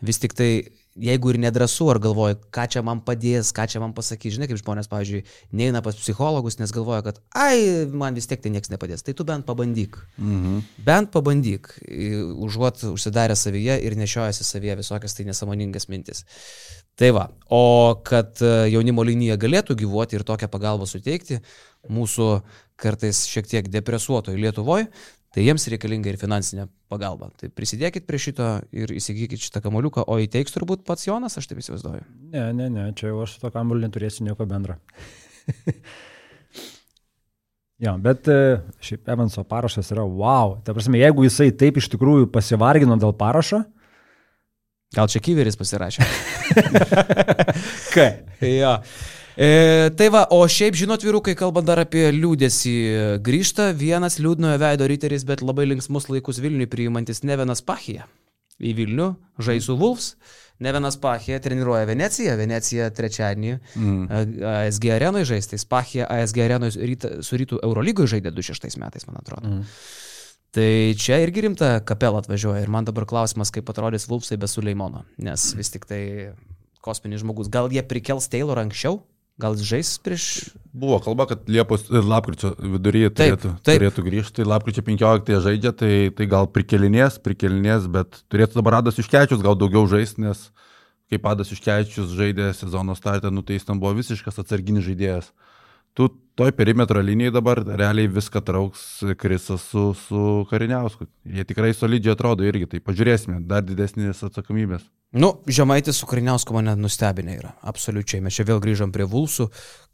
Vis tik tai, jeigu ir nedrasu, ar galvoji, ką čia man padės, ką čia man pasakys, žinai, kaip žmonės, pavyzdžiui, neina pas psichologus, nes galvoja, kad, ai, man vis tiek tai niekas nepadės, tai tu bent pabandyk. Mhm. Bent pabandyk, užuot užsidarę savyje ir nešiojasi savyje visokias tai nesąmoningas mintis. Tai va, o kad e, jaunimo linija galėtų gyvuoti ir tokią pagalbą suteikti mūsų kartais šiek tiek depresuotojų Lietuvoje, tai jiems reikalinga ir finansinė pagalba. Tai prisidėkit prie šito ir įsigykit šitą kamoliuką, o įteiks turbūt pats Jonas, aš taip įsivaizduoju. Ne, ne, ne, čia jau aš su to kamuoliu neturėsiu nieko bendro. jo, bet e, šiaip Evanso parašas yra wow. Ta prasme, jeigu jisai taip iš tikrųjų pasivargino dėl parašo, Gal čia Kyveris pasirašė? Ką? jo. E, tai va, o šiaip žinot, vyrukai, kalbant dar apie liūdėsi, grįžta vienas liūdnojo veido ryteris, bet labai linksmus laikus Vilniui priimantis Nevenas Pachija. Į Vilnių žaisų Vulfs. Nevenas Pachija treniruoja Veneciją, Venecija trečiadienį mm. ASG arenoje žaisti. Pachija ASG arenoje su rytų Eurolygoje žaidė 26 metais, man atrodo. Mm. Tai čia irgi rimta kapela atvažiuoja ir man dabar klausimas, kaip atrodys Vulfsai be Suleimono, nes vis tik tai kosminis žmogus. Gal jie prikels Taylor anksčiau? Gal žais prieš... Buvo kalba, kad Liepos ir lapkričio viduryje turėtų, taip, taip. turėtų grįžti. Lapkričio 15 žaidžia, tai, tai gal prikelinės, prikelinės, bet turėtų dabar Adas Iškečius gal daugiau žais, nes kaip Adas Iškečius žaidė sezono startą, nu tai jis ten buvo visiškas atsarginis žaidėjas. Tu toj perimetro linijai dabar realiai viską trauks Krisas su, su Kariniausku. Jie tikrai solidžiai atrodo irgi, tai pažiūrėsime, dar didesnės atsakomybės. Nu, Žemaitis su Kariniausku mane nustebinė yra, absoliučiai. Mes čia vėl grįžom prie Vulsų,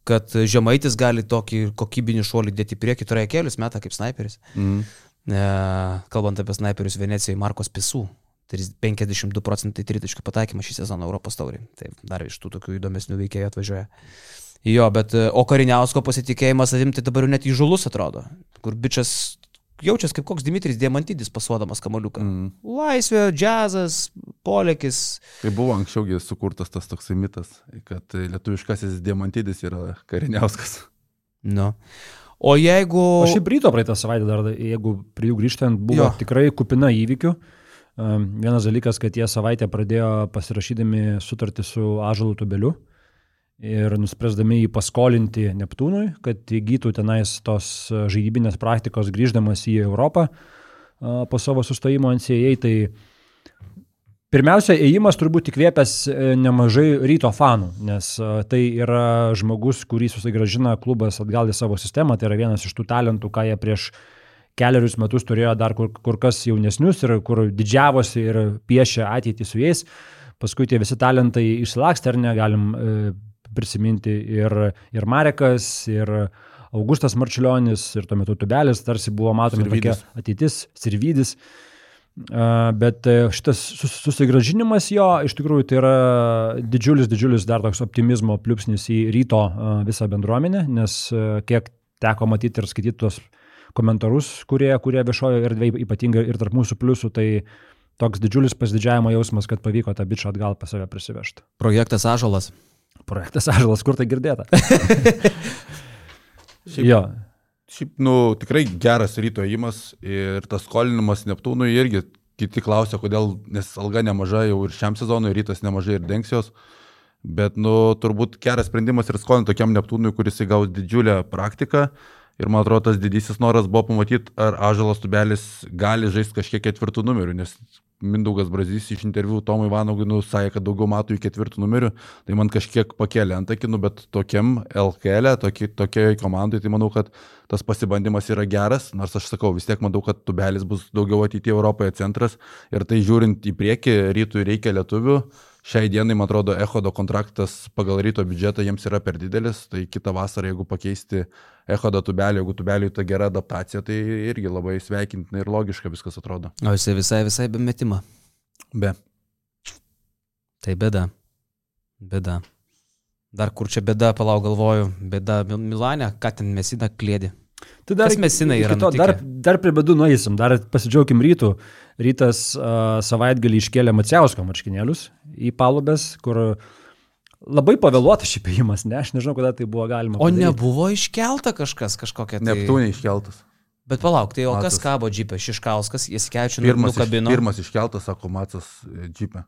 kad Žemaitis gali tokį kokybinį šuolį dėti prieki, turėjo kelius metą kaip sniperis. Mm. E, kalbant apie sniperius Venecijoje, Markos Pisų. 52 procentai tritaškių pataikymą šį sezoną Europos taurį. Tai dar iš tų tokių įdomesnių veikėjų atvažiuoja. Jo, bet o Kariniausko pasitikėjimas savim tai dabar jau net įžulus atrodo, kur bičias jaučiasi kaip koks Dimitris Diamantidis pasuodamas kamoliuką. Mm. Laisvė, džiazas, polėkis. Tai buvo anksčiaugi sukurtas tas toksai mitas, kad lietuviškasis Diamantidis yra kariniauskas. Nu. O jeigu... O šiaip ryto praeitą savaitę dar, jeigu prie jų grįžtant, buvo jo. tikrai kupina įvykių. Vienas dalykas, kad jie savaitę pradėjo pasirašydami sutartį su Ažalu Tubeliu. Mm ir nuspręsdami jį paskolinti Neptūnui, kad įgytų tenais tos žaidybinės praktikos grįždamas į Europą po savo sustojimo NCAA, tai pirmiausia, ėjimas turbūt įkvėpęs e, nemažai ryto fanų, nes tai yra žmogus, kurį susigražina klubas atgal į savo sistemą, tai yra vienas iš tų talentų, ką jie prieš keliarius metus turėjo dar kur, kur kas jaunesnius ir kur didžiavosi ir piešė ateitį su jais. Paskui tie visi talentai išsilakstė, ar ne, galim e, prisiminti ir, ir Marekas, ir Augustas Marčiulionis, ir tuo metu Tubelis tarsi buvo matomi tokia ateitis, Sirvidis. Bet e, šitas susigražinimas jo iš tikrųjų tai yra didžiulis, didžiulis dar toks optimizmo pliūpsnis į ryto visą bendruomenę, nes e, kiek teko matyti ir skaityti tuos komentarus, kurie, kurie viešojo erdvėje, ypatingai ir tarp mūsų pliusų, tai toks didžiulis pasididžiavimo jausmas, kad pavyko tą bičią atgal pas save prisivežti. Projektas Ažalas. Projektas Ažalas, kur tai girdėta? šiaip, jo. Šiaip, nu, tikrai geras ryto įimas ir tas skolinimas Neptūnui irgi kiti klausia, kodėl, nes alga nemaža jau ir šiam sezonui, rytas nemažai ir dengs bet, nu, turbūt geras sprendimas ir skolinti tokiam Neptūnui, kuris įgaus didžiulę praktiką. Ir man atrodo, tas didysis noras buvo pamatyti, ar Ažalas Tubelis gali žaisti kažkiek ketvirtų numerių, nes Mindaugas Brazys iš interviu Tomui Vanogui nusakė, kad daugiau matų į ketvirtų numerių, tai man kažkiek pakėlė antakį, bet tokiam LKL, e, tokiai, tokiai komandai, tai manau, kad tas pasibandymas yra geras, nors aš sakau, vis tiek manau, kad Tubelis bus daugiau ateityje Europoje centras ir tai žiūrint į priekį, rytui reikia lietuvių. Šiai dienai, man atrodo, Echodo kontraktas pagal ryto biudžetą jiems yra per didelis, tai kitą vasarą, jeigu pakeisti Echodo tubelį, jeigu tubeliui ta gera adaptacija, tai irgi labai sveikintina ir logiška viskas atrodo. O jisai visai, visai be metimo. Be. Tai bėda. Bėda. Dar kur čia bėda, palau galvoju, bėda Milane, ką ten mesina klėdi. Tai dar, mesinai yra? To, dar, dar prie bėdų nueisim, dar pasidžiaugim rytų. Rytas uh, savaitgalį iškėlė Maciausko marškinėlius į palubės, kur labai pavėluotas šį pėjimas, ne, aš nežinau, kada tai buvo galima. Padaryti. O nebuvo iškelta kažkas, kažkokia tai... Neptūnė iškeltas. Bet palauk, tai o Matas. kas kabo džipė? Šiškauskas, jis kečiu nukabino. Pirmas iškeltas, sako Matas e, džipė.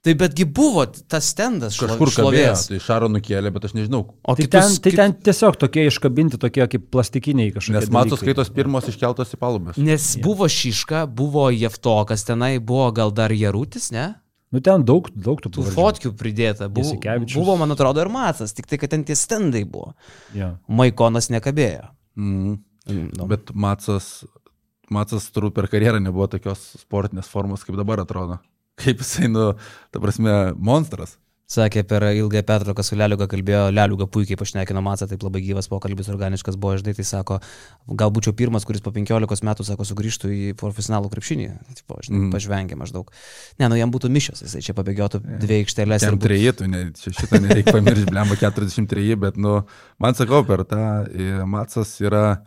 Tai betgi buvo tas stendas kažkur šlovės. Tai Šaro nukėlė, bet aš nežinau. O tai, kitus, ten, tai ten tiesiog tokie iškabinti, tokie kaip plastikiniai kažkokie. Nes matos skaitos pirmos iškeltos į palubės. Nes yeah. buvo Šiška, buvo Jeftokas, tenai buvo gal dar Jarutis, ne? Nu ten daug, daug tų, tų fotkių pridėta. Buvo, buvo, man atrodo, ir Matas, tik tai, kad ten tie stendai buvo. Yeah. Maikonas nekabėjo. Mm. No. Bet Matas, Matas turbūt per karjerą nebuvo tokios sportinės formos, kaip dabar atrodo kaip jisai, nu, ta prasme, monstras. Sakė, per ilgą pertrauką su Leliuga kalbėjo, Leliuga puikiai pašnekino Matsą, taip labai gyvas pokalbis, organiškas buvo, žinai, tai sako, gal būčiau pirmas, kuris po 15 metų, sako, sugrįžtų į profesionalų krepšinį, tipo, žinai, mm. pažvengė maždaug. Ne, nu jam būtų mišios, jisai čia pabėgiotų dvi aikštelės. Jam treji, tu ne, čia šitą nereikia pamiršti, blemba 43, bet, nu, man sakau, per tą e, Matsas yra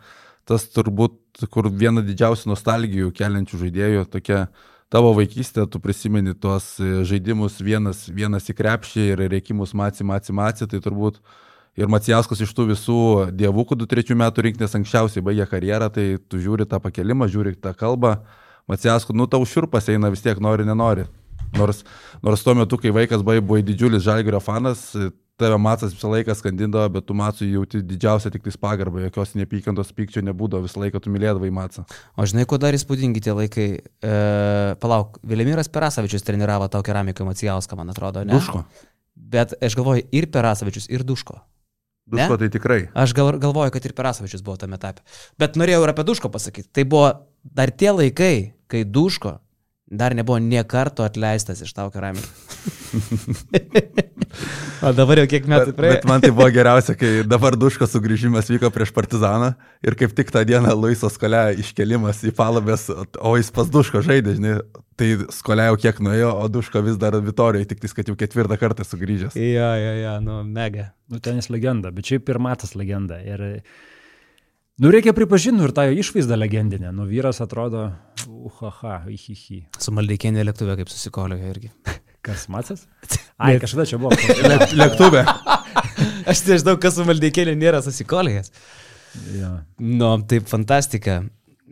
tas turbūt, kur viena didžiausių nostalgijų keliančių žaidėjų, tokia tavo vaikystė, tu prisimeni tuos e, žaidimus vienas, vienas į krepšį ir reikimus maci, maci, maci, tai turbūt ir Macijauskas iš tų visų dievukų 23 metų rinktinės anksčiausiai baigė karjerą, tai tu žiūri tą pakelimą, žiūri tą kalbą, Macijauskas, nu tau širpas eina vis tiek, nori, nenori. Nors, nors tuo metu, kai vaikas buvai didžiulis žalgerio fanas, tave Matsas visą laiką skandindavo, bet tu Matsui jauti didžiausią tik tais pagarbą, jokios neapykantos pykčio nebūdavo, visą laiką tu mylėdavai Matsą. O žinai, kuo dar įspūdingi tie laikai? E, palauk, Vilimiras Perasavičius treniravo tau keramiką Macijauską, man atrodo, ne? Duško. Bet aš galvoju, ir Perasavičius, ir Duško. Duško Ne? tai tikrai. Aš gal, galvoju, kad ir Perasavičius buvo tame etape. Bet norėjau ir apie Duško pasakyti. Tai buvo dar tie laikai, kai Duško dar nebuvo nie karto atleistas iš tau keramikų. o dabar jau kiek metų praėjo. bet man tai buvo geriausia, kai dabar Duško sugrįžimas vyko prieš Partizaną ir kaip tik tą dieną Luiso skolė iškelimas į palabės, o jis pas Duško žaidė, žinai, tai skolė jau kiek nuėjo, o Duško vis dar Vitorijoje, tik tais, kad jau ketvirtą kartą sugrįžęs. Jo, jo, jo, nu, mega. Nu, ten jis legenda, bet šiaip ir matas legenda. Ir, nu, reikia pripažinti nu, ir tą išvaizdą legendinę. Nu, vyras atrodo, uhaha, ihihi. Su Maldeikienė lėktuvė kaip susikoliojo irgi. Kas matas? Ai, kažkada čia buvo. Lėktuvė. Aš nežinau, kas su Maldeikienė nėra susikolėjęs. jo. Nu, taip fantastika.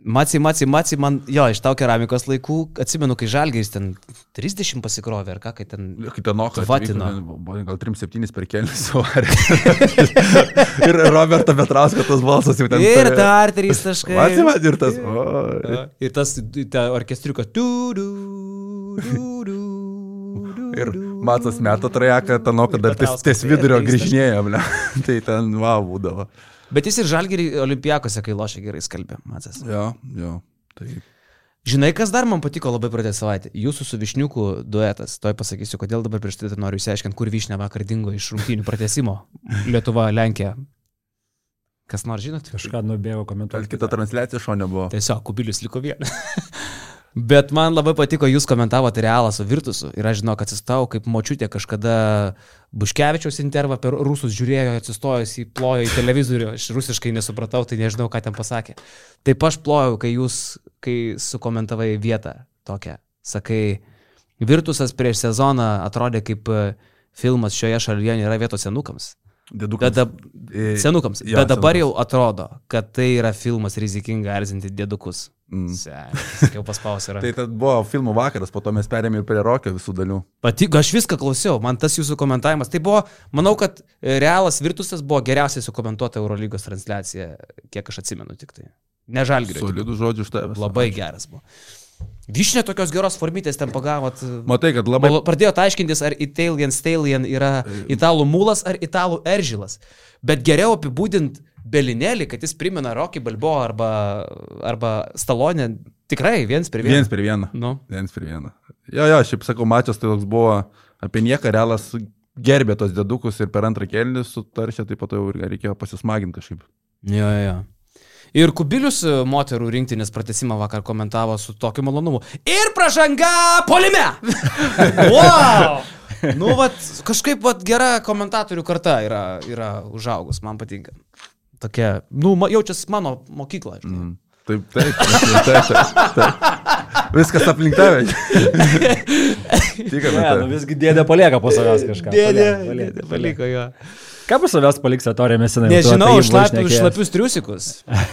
Maci, maci, maci, man, jo, iš tau keramikos laikų, atsimenu, kai Žalgiris ten 30 pasikrovė, ar ką, kai ten... Kita noka. Vatino. Gal 3-7 per kelius suvarė. ir Roberto Petrausko tas balsas jau ten. Ir dar trys taškai. Atsimat ir tas. O, Jo, Ir tas ta orkestriukas. Tu, du, du, du, du, ir. Matas meta trajeką, tą noką dar ties, ties vidurio grįžinėja, ble. tai ten wow būdavo. Bet jis ir Žalgirį olimpijakose, kai lošia gerai skalbė, Matas. Jo, jo. Tai Žinai, kas dar man patiko labai pradėti savaitę? Jūsų su Višniuku duetas. Toj pasakysiu, kodėl dabar prieš tai noriu išsiaiškinti, kur Višnė vakar dingo iš rungtynių pratesimo. Lietuva, Lenkija. Kas nors žinot? Kažką nubėgo gal komentuoti. kita transliacija šonė buvo. Tiesiog kubilius liko vienas. Bet man labai patiko, jūs komentavote realą su Virtusu ir aš žinau, kad atsistau kaip močiutė kažkada Buškevičiaus intervą per rusus žiūrėjo, atsistojęs į plojo į televizorių, aš rusiškai nesupratau, tai nežinau, ką ten pasakė. Taip aš plojau, kai jūs, kai sukomentavai vietą tokią. Sakai, Virtusas prieš sezoną atrodė kaip e, filmas šioje šalyje nėra vietos senukams. Dėdukas. Bet, dab, E, senukams. jo, Bet dabar senukas. jau atrodo, kad tai yra filmas rizikinga erzinti dėdukus. Mm. Sakiau paspaus yra. Tai tad buvo filmų vakaras, po to mes perėmėm ir prie rokio visų dalių. Patiko, aš viską klausiau, man tas jūsų komentavimas. Tai buvo, manau, kad e, realas Virtusas buvo geriausiai sukomentuota Eurolygos transliacija, kiek aš atsimenu tik tai. Nežalgiu. Solidų žodžių už tavęs. Labai geras buvo. Višnė tokios geros formitės ten pagavot. Matai, kad labai... Pradėjot aiškintis, ar Italian Stallion yra italų mūlas ar italų eržilas. Bet geriau apibūdint Belinėlį, kad jis primena Rocky Balbo arba, arba Stalonę. Tikrai, viens prie vieno. Viens per vieną. Nu. Viens per vieną. Jo, jo, šiaip sakau, mačias tai toks buvo apie nieką, realas gerbė tos dedukus ir per antrą kelnį sutaršė, tai po to jau ir reikėjo pasismaginti kažkaip. Jo, jo. Ir Kubilius e, moterų rinktinės pratesimą vakar komentavo su tokiu malonumu. Ir pražanga polime! wow! Nu, vat, kažkaip vat, gera komentatorių karta yra, yra užaugus, man patinka. Tokia, nu, jaučiasi mano mokykla. žinai. Mm. Taip, taip, taip, taip, taip. Viskas aplink tave. Tik apie Ne, nu visgi dėdė palieka po savęs kažką. Dėdė, dėdė paliko jo. Ką po savęs paliks atorė mesinai? Nežinau, šlapius, triusikus.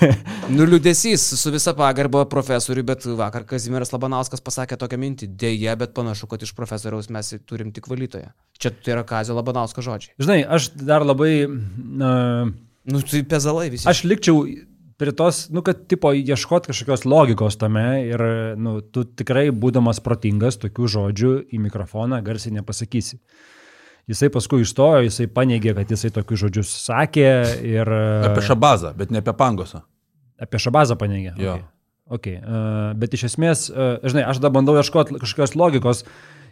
Nuliūdėsys su visa pagarba profesoriui, bet vakar Kazimieras Labanauskas pasakė tokią mintį. Deja, bet panašu, kad iš profesoriaus mes turim tik valytoją. Čia tai yra Kazio Labanausko žodžiai. Žinai, aš dar labai... Na, Nu, tai pezalai visi. aš likčiau prie tos, nu, kad tipo ieškot kažkokios logikos tame ir, nu, tu tikrai būdamas protingas tokių žodžių į mikrofoną garsiai nepasakysi. Jisai paskui išstojo, jisai paneigė, kad jisai tokius žodžius sakė ir... Apie šabazą, bet ne apie pangosą. Apie šabazą paneigė. Jo. Okay. Okay. Uh, bet iš esmės, uh, žinai, aš dabar bandau ieškoti kažkokios logikos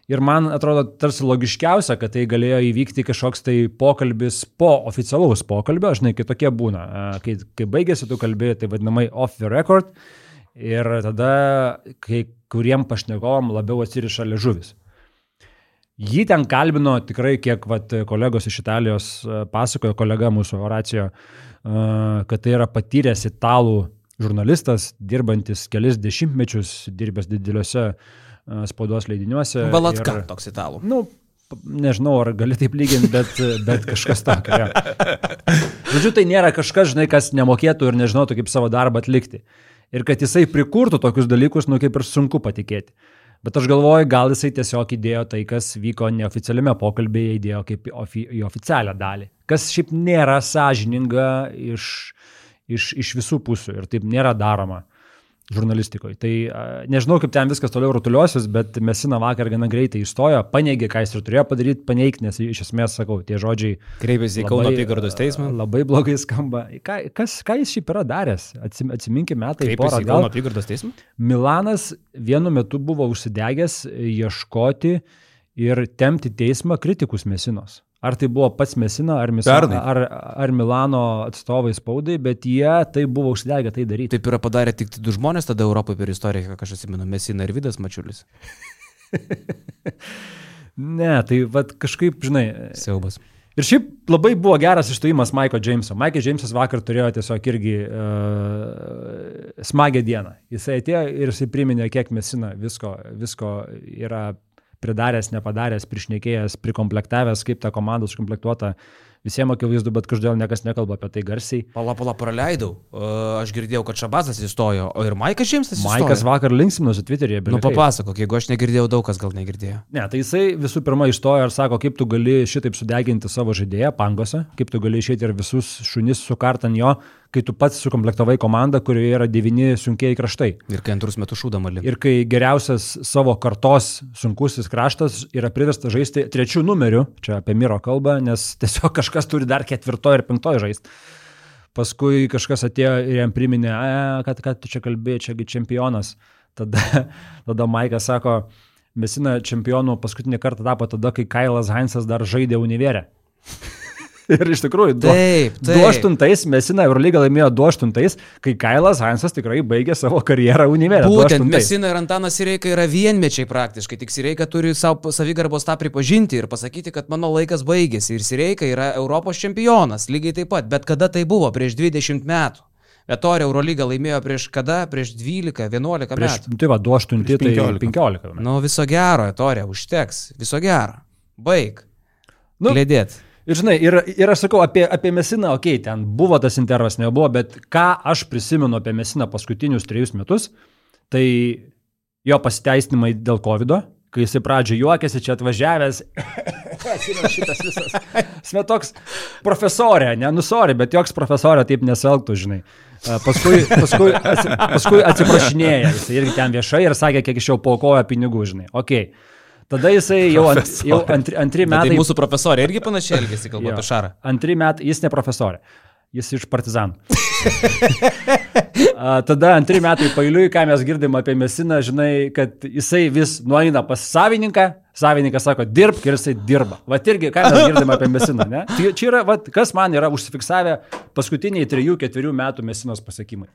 Ir man atrodo tarsi logiškiausia, kad tai galėjo įvykti kažkoks tai pokalbis po oficialaus pokalbio, žinai, kai tokie būna. Kai, kai baigėsi tu kalbėjai, tai vadinamai off the record. Ir tada kai kuriem pašnekovam labiau atsiriša ležuvis. Jį ten kalbino tikrai, kiek vat, kolegos iš Italijos pasakojo, kolega mūsų Horacijo, kad tai yra patyręs italų žurnalistas, dirbantis kelis dešimtmečius, dirbęs dideliuose spaudos leidiniuose. Valatka ir, toks italų. Nu, nežinau, ar gali taip lyginti, bet, bet kažkas tokio. Ja. Žodžiu, tai nėra kažkas, žinai, kas nemokėtų ir nežinotų, kaip savo darbą atlikti. Ir kad jisai prikurtų tokius dalykus, nu kaip ir sunku patikėti. Bet aš galvoju, gal jisai tiesiog įdėjo tai, kas vyko neoficialiame pokalbėje, įdėjo kaip ofi, į oficialią dalį. Kas šiaip nėra sąžininga iš, iš, iš visų pusių ir taip nėra daroma žurnalistikoje. Tai nežinau, kaip ten viskas toliau rutuliuosis, bet Mesina vakar gana greitai įstojo, paneigė, ką jis ir turėjo padaryti, paneigti, nes iš esmės, sakau, tie žodžiai. Kreipėsi į Kauno apygardos teismą. Labai blogai skamba. Ką, kas, ką jis šiaip yra daręs? Atsim, atsiminkime metai. Kreipėsi į Kauno apygardos teismą? Milanas vienu metu buvo užsidegęs ieškoti ir temti teismą kritikus Mesinos. Ar tai buvo pats Mesina, ar, Misa, ar, ar Milano atstovai spaudai, bet jie tai buvo užsidegę tai daryti. Taip yra padarę tik du žmonės tada Europoje per istoriją, ką aš atsimenu, Mesina ir Vidas Mačiulis. ne, tai vad kažkaip, žinai. Siaubas. Ir šiaip labai buvo geras išstojimas Maiko Jameso. Maikas Jamesas vakar turėjo tiesiog irgi uh, smagę dieną. Jisai atėjo ir jisai priminė, kiek Mesina visko, visko yra pridaręs, nepadaręs, prišnekėjęs, prikomplektavęs, kaip ta komanda sukomplektuota. Visiems akivaizdu, bet kažkodėl niekas nekalba apie tai garsiai. Pala, pala, praleidau. Uh, aš girdėjau, kad Šabazas įstojo, o ir Maikas Žemsas įstojo. Maikas vakar linksminosi Twitter'e. Nu, papasakok, jeigu aš negirdėjau, daug kas gal negirdėjo. Ne, tai jisai visų pirma išstojo ir sako, kaip tu gali šitaip sudeginti savo žaidėją pangose, kaip tu gali išėti ir visus šunis sukart ant jo, kai tu pats sukomplektavai komandą, kurioje yra devyni sunkiai kraštai. Ir kai antrus metus šūdama link. Ir kai geriausias savo kartos sunkusis kraštas yra priverstas žaisti trečių numerių, čia apie Miro kalbą, nes tiesiog kažkas turi dar ketvirtojo ir penktojo žaisti. Paskui kažkas atėjo ir jam priminė, kad, kad tu čia kalbėjai, čiagi čempionas. Tada, tada Maikas sako, Mesina čempionu paskutinį kartą tapo tada, kai Kailas Heinzas dar žaidė univerę. Ir iš tikrųjų, taip, taip. 2008 Mesina Eurolygą laimėjo 2008, kai Kailas Hansas tikrai baigė savo karjerą universitete. Būtent Mesina ir Antanas Sireika yra vienmečiai praktiškai, tik Sireika turi savo savigarbos tą pripažinti ir pasakyti, kad mano laikas baigėsi ir Sireika yra Europos čempionas, lygiai taip pat, bet kada tai buvo, prieš 20 metų. Etorė Eurolygą laimėjo prieš kada? Prieš 12-11 prieš, metų. Tai va, 2-8, tai 15. 15 metų. Nu, viso gero, Etorė, užteks. Viso gero. Baig. Nu, Lėdėt. Ir žinai, ir, ir aš sakau apie, apie Mesiną, okei, okay, ten buvo tas intervas, nebuvo, bet ką aš prisimenu apie Mesiną paskutinius trejus metus, tai jo pasiteisinimai dėl COVID, kai jisai pradžioje juokėsi, čia atvažiavęs, šitas visas. Smetoks profesorė, nenusori, bet joks profesorė taip neselgtų, žinai. Paskui, paskui, atsi, paskui atsiprašinėja, jisai irgi ten viešai ir sakė, kiek iš jo paukojo pinigų, žinai. Okay. Tada jisai jau, ant, jau antri, antri metai. Tai mūsų profesorė irgi panašiai elgėsi, kalba apie Šarą. Antri metai, jis ne profesorė, jis iš partizanų. Tada antri metai pailiui, ką mes girdim apie Mesiną, žinai, kad jisai vis nueina pas savininką, savininkas sako, dirbk ir jisai dirba. Vat irgi, ką mes girdim apie Mesiną, ne? Tai čia yra, vat, kas man yra užsifiksavę paskutiniai 3-4 metų Mesinos pasiekimai.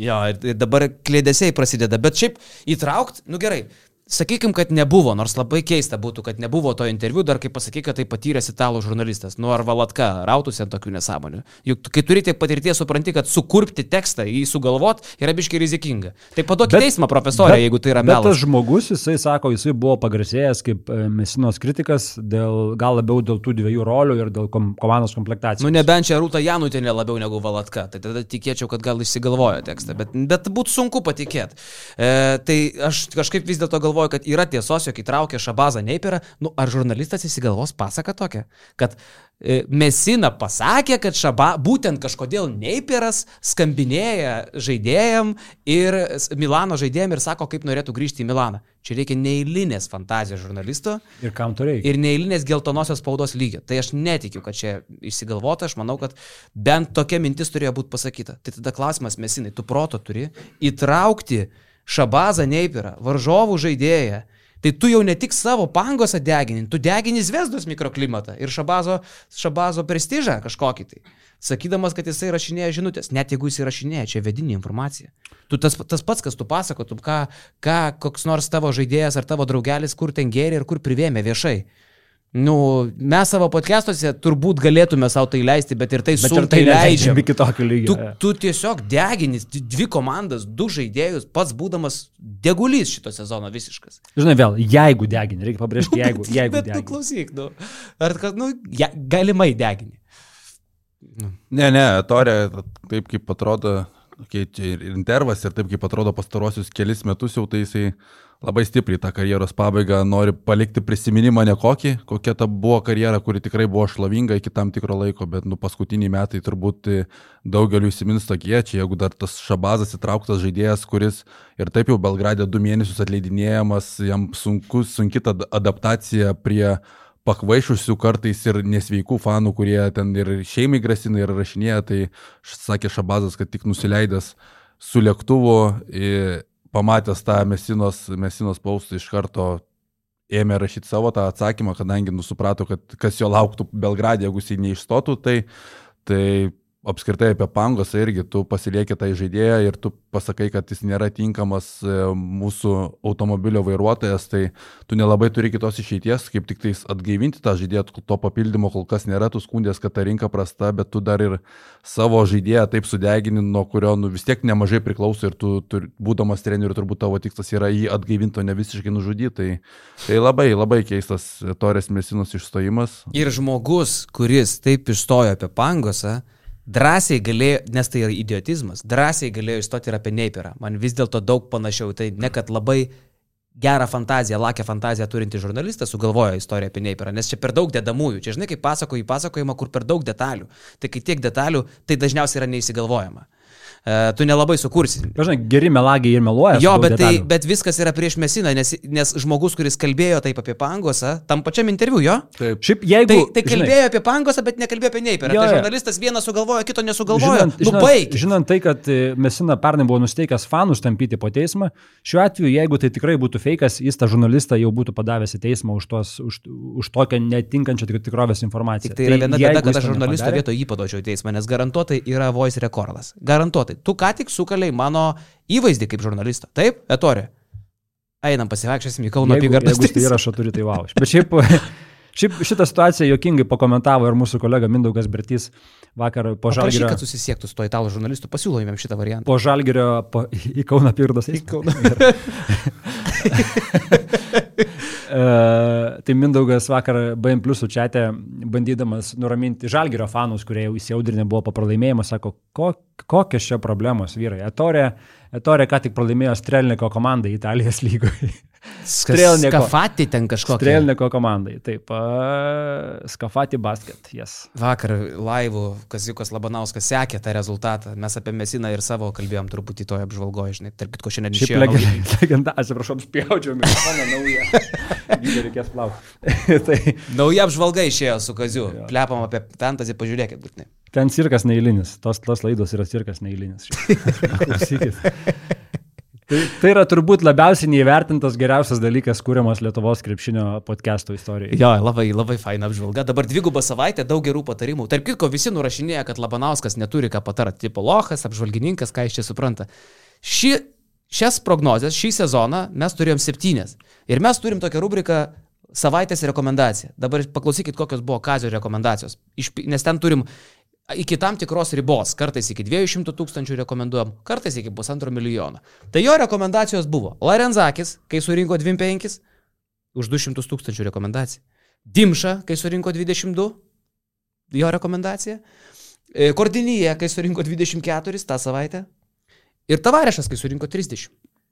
Jo, ir dabar klėdėsiai prasideda, bet šiaip įtraukt, nu gerai, Sakykim, kad nebuvo, nors labai keista būtų, kad nebuvo to interviu, dar kaip pasakyk, kad tai patyręs italų žurnalistas. Nu ar valatka, rautųsi ant tokių nesąmonių. Juk kai turi tiek patirties, supranti, kad sukurpti tekstą, jį sugalvot yra biškai rizikinga. Tai paduok teismą profesorė, jeigu tai yra melas. Bet tas žmogus, jisai sako, jisai buvo pagarsėjęs kaip e, Mesinos kritikas, dėl, gal labiau dėl tų dviejų rolių ir dėl kom, komandos komplektacijos. Nu nebent čia Rūta Janutinė labiau negu valatka, tai tada tikėčiau, kad gal išsigalvojo tekstą, bet, bet būtų sunku patikėti. E, tai aš kažkaip vis dėlto galvoju, galvoju, kad yra tiesos, jog įtraukė Šabazą Neiperą, nu, ar žurnalistas įsigalvos pasaką tokią, kad e, Mesina pasakė, kad šaba, būtent kažkodėl Neiperas skambinėja žaidėjam ir Milano žaidėjam ir sako, kaip norėtų grįžti į Milaną. Čia reikia neįlinės fantazijos žurnalisto. Ir kam to reikia? Ir neįlinės geltonosios spaudos lygio. Tai aš netikiu, kad čia išsigalvota, aš manau, kad bent tokia mintis turėjo būti pasakyta. Tai tada klausimas, Mesinai, tu proto turi įtraukti Šabazą Neipirą, varžovų žaidėją, Tai tu jau ne tik savo pangosą degini, tu degini Zvezdos mikroklimatą ir Šabazo, šabazo prestižą kažkokį tai. Sakydamas, kad jisai rašinėja žinutės, net jeigu jisai rašinėja, čia vedinė informacija. Tu tas, tas pats, kas tu pasakotum, ką, ką koks nors tavo žaidėjas ar tavo draugelis kur ten gėrė ir kur privėmė viešai. Nu, mes savo podcastuose turbūt galėtume savo tai leisti, bet ir tai Bet ir sunkiai tai leidžiam. leidžiam iki tokio lygio. Tu, tu tiesiog deginis, dvi komandas, du žaidėjus, pats būdamas degulys šito sezono visiškas. Žinai, vėl, jeigu degini, reikia pabrėžti, jeigu, bet, jeigu bet, nu, degini. klausyk, nu. Ar kad, nu, ja, galimai degini. Ne, ne, Torė, taip kaip atrodo, okay, čia ir intervas, ir taip kaip atrodo pastarosius kelis metus jau tai jisai labai stipriai tą karjeros pabaigą nori palikti prisiminimą nekokį, kokia ta buvo karjera, kuri tikrai buvo šlovinga iki tam tikro laiko, bet nu paskutiniai metai turbūt daugeliu įsimins tokie, čia jeigu dar tas šabazas įtrauktas žaidėjas, kuris ir taip jau Belgradė du mėnesius atleidinėjamas, jam sunku, sunki ta adaptacija prie pakvaišusių kartais ir nesveikų fanų, kurie ten ir šeimai grasina ir rašinėja, tai sakė Šabazas, kad tik nusileidęs su lėktuvu, pamatęs tą Mesinos, Mesinos paustą iš karto ėmė rašyti savo tą atsakymą, kadangi nusuprato, kad kas jo lauktų Belgradė, jeigu jis neišstotų, tai, tai apskritai apie pangosą irgi tu pasilieki tą žaidėją ir tu pasakai, kad jis nėra tinkamas e, mūsų automobilio vairuotojas, tai tu nelabai turi kitos išeities, kaip tik tais atgaivinti tą žaidėją, to papildymo kol kas nėra, tu skundės, kad ta rinka prasta, bet tu dar ir savo žaidėją taip sudegini, nuo kurio nu, vis tiek nemažai priklauso ir tu, tu būdamas treneriu, turbūt tavo tikslas yra jį atgaivinti, o ne visiškai nužudyti. Tai, tai labai, labai keistas Torės Mesinos išstojimas. Ir žmogus, kuris taip išstojo apie pangosą, drąsiai galėjo, nes tai yra idiotizmas, drąsiai galėjo įstoti ir apie Neiperą. Man vis dėlto daug panašiau, tai ne kad labai gerą fantaziją, lakę fantaziją turinti žurnalistas sugalvojo istoriją apie Neiperą, nes čia per daug dedamųjų. Čia žinai, kaip pasakoju į pasakojimą, kur per daug detalių. Tai kai tiek detalių, tai dažniausiai yra neįsigalvojama. Uh, tu nelabai sukursi. Žinai, geri melagiai ir meluoja. Jo, bet, tai, detalių. bet viskas yra prieš Mesiną, nes, nes žmogus, kuris kalbėjo taip apie Pangosą, tam pačiam interviu jo, Taip. Šiaip jeigu... tai, tai žinai, kalbėjo apie Pangosą, bet nekalbėjo apie Neiperą. Tai žurnalistas vieną sugalvojo, kito nesugalvojo. Žinant, nu žinant, baig. žinant tai, kad e, Mesina pernai buvo nusteikęs fanus tampyti po teismą, šiuo atveju, jeigu tai tikrai būtų fejkas, jis tą žurnalistą jau būtų padavęs į teismą už, tos, už, už tokią netinkančią tik- tikrovės informaciją. Tik tai yra viena jeigu bėda, kad aš to žurnalisto vietoje jį padočiau į teismą, nes garantuotai yra voice rekordas. Garantuotai. Tu ką tik sukaliai mano įvaizdį kaip žurnalisto. Taip, Etorė. Einam pasivaikščiosim į Kauno Jeigu, apygardos jeigu tai įrašą turi, tai wow. Bet šiaip, šiaip šitą situaciją jokingai pakomentavo ir mūsų kolega Mindaugas Bertys vakar po Prašy, žalgerio. kad susisiektų su to italų žurnalistu, pasiūlo jam šitą variantą. Po žalgerio po, į Kauno apygardos teismą. E, tai Mindaugas vakar BM Plus čiate, bandydamas nuraminti žalgerio fanus, kurie jau įsiaudrinę buvo po pralaimėjimo, sako, ko, kokios čia problemos vyrai. Etorė, Etorė ką tik pralaimėjo Strelniko komandai Italijos lygoje. Strelniko. Skafati ten kažkokia. Strelniko komandai. Taip, uh, Skafati Basket, jas. Yes. Vakar laivų Kaziukas Labanauskas sekė tą rezultatą. Mes apie Mesiną ir savo kalbėjom truputį toje apžvalgoje, žinai. Tarp kitko šiandien išėjo. legenda, legenda atsiprašau, spjaudžiau mikrofoną naują. Video reikės plaukti. tai Nauja apžvalga išėjo su Kaziu. Jo. Plepam apie fantaziją, pažiūrėkit būtinai. ten cirkas neįlinis. Tos, tos laidos yra cirkas neįlinis. Klausykit. Tai, tai yra turbūt labiausiai neįvertintas geriausias dalykas, kūriamas Lietuvos krepšinio podcast'o istorijoje. Jo, labai, labai faina apžvalga. Dabar dvigubą savaitę, daug gerų patarimų. Tarp kitko, visi nurašinėja, kad Labanauskas neturi ką patarti. Tipo Lohas, apžvalgininkas, ką iš čia supranta. Ši, šias prognozes, šį sezoną mes turėjom septynės. Ir mes turim tokią rubriką savaitės rekomendacija. Dabar paklausykit, kokios buvo Kazio rekomendacijos. Iš, nes ten turim iki tam tikros ribos. Kartais iki 200 tūkstančių rekomenduojam, kartais iki pusantro milijono. Tai jo rekomendacijos buvo Larenzakis, kai surinko 25, už 200 tūkstančių rekomendacija. Dimša, kai surinko 22, jo rekomendacija. E, Kordinyje, kai surinko 24 tą savaitę. Ir Tavarešas, kai surinko 30.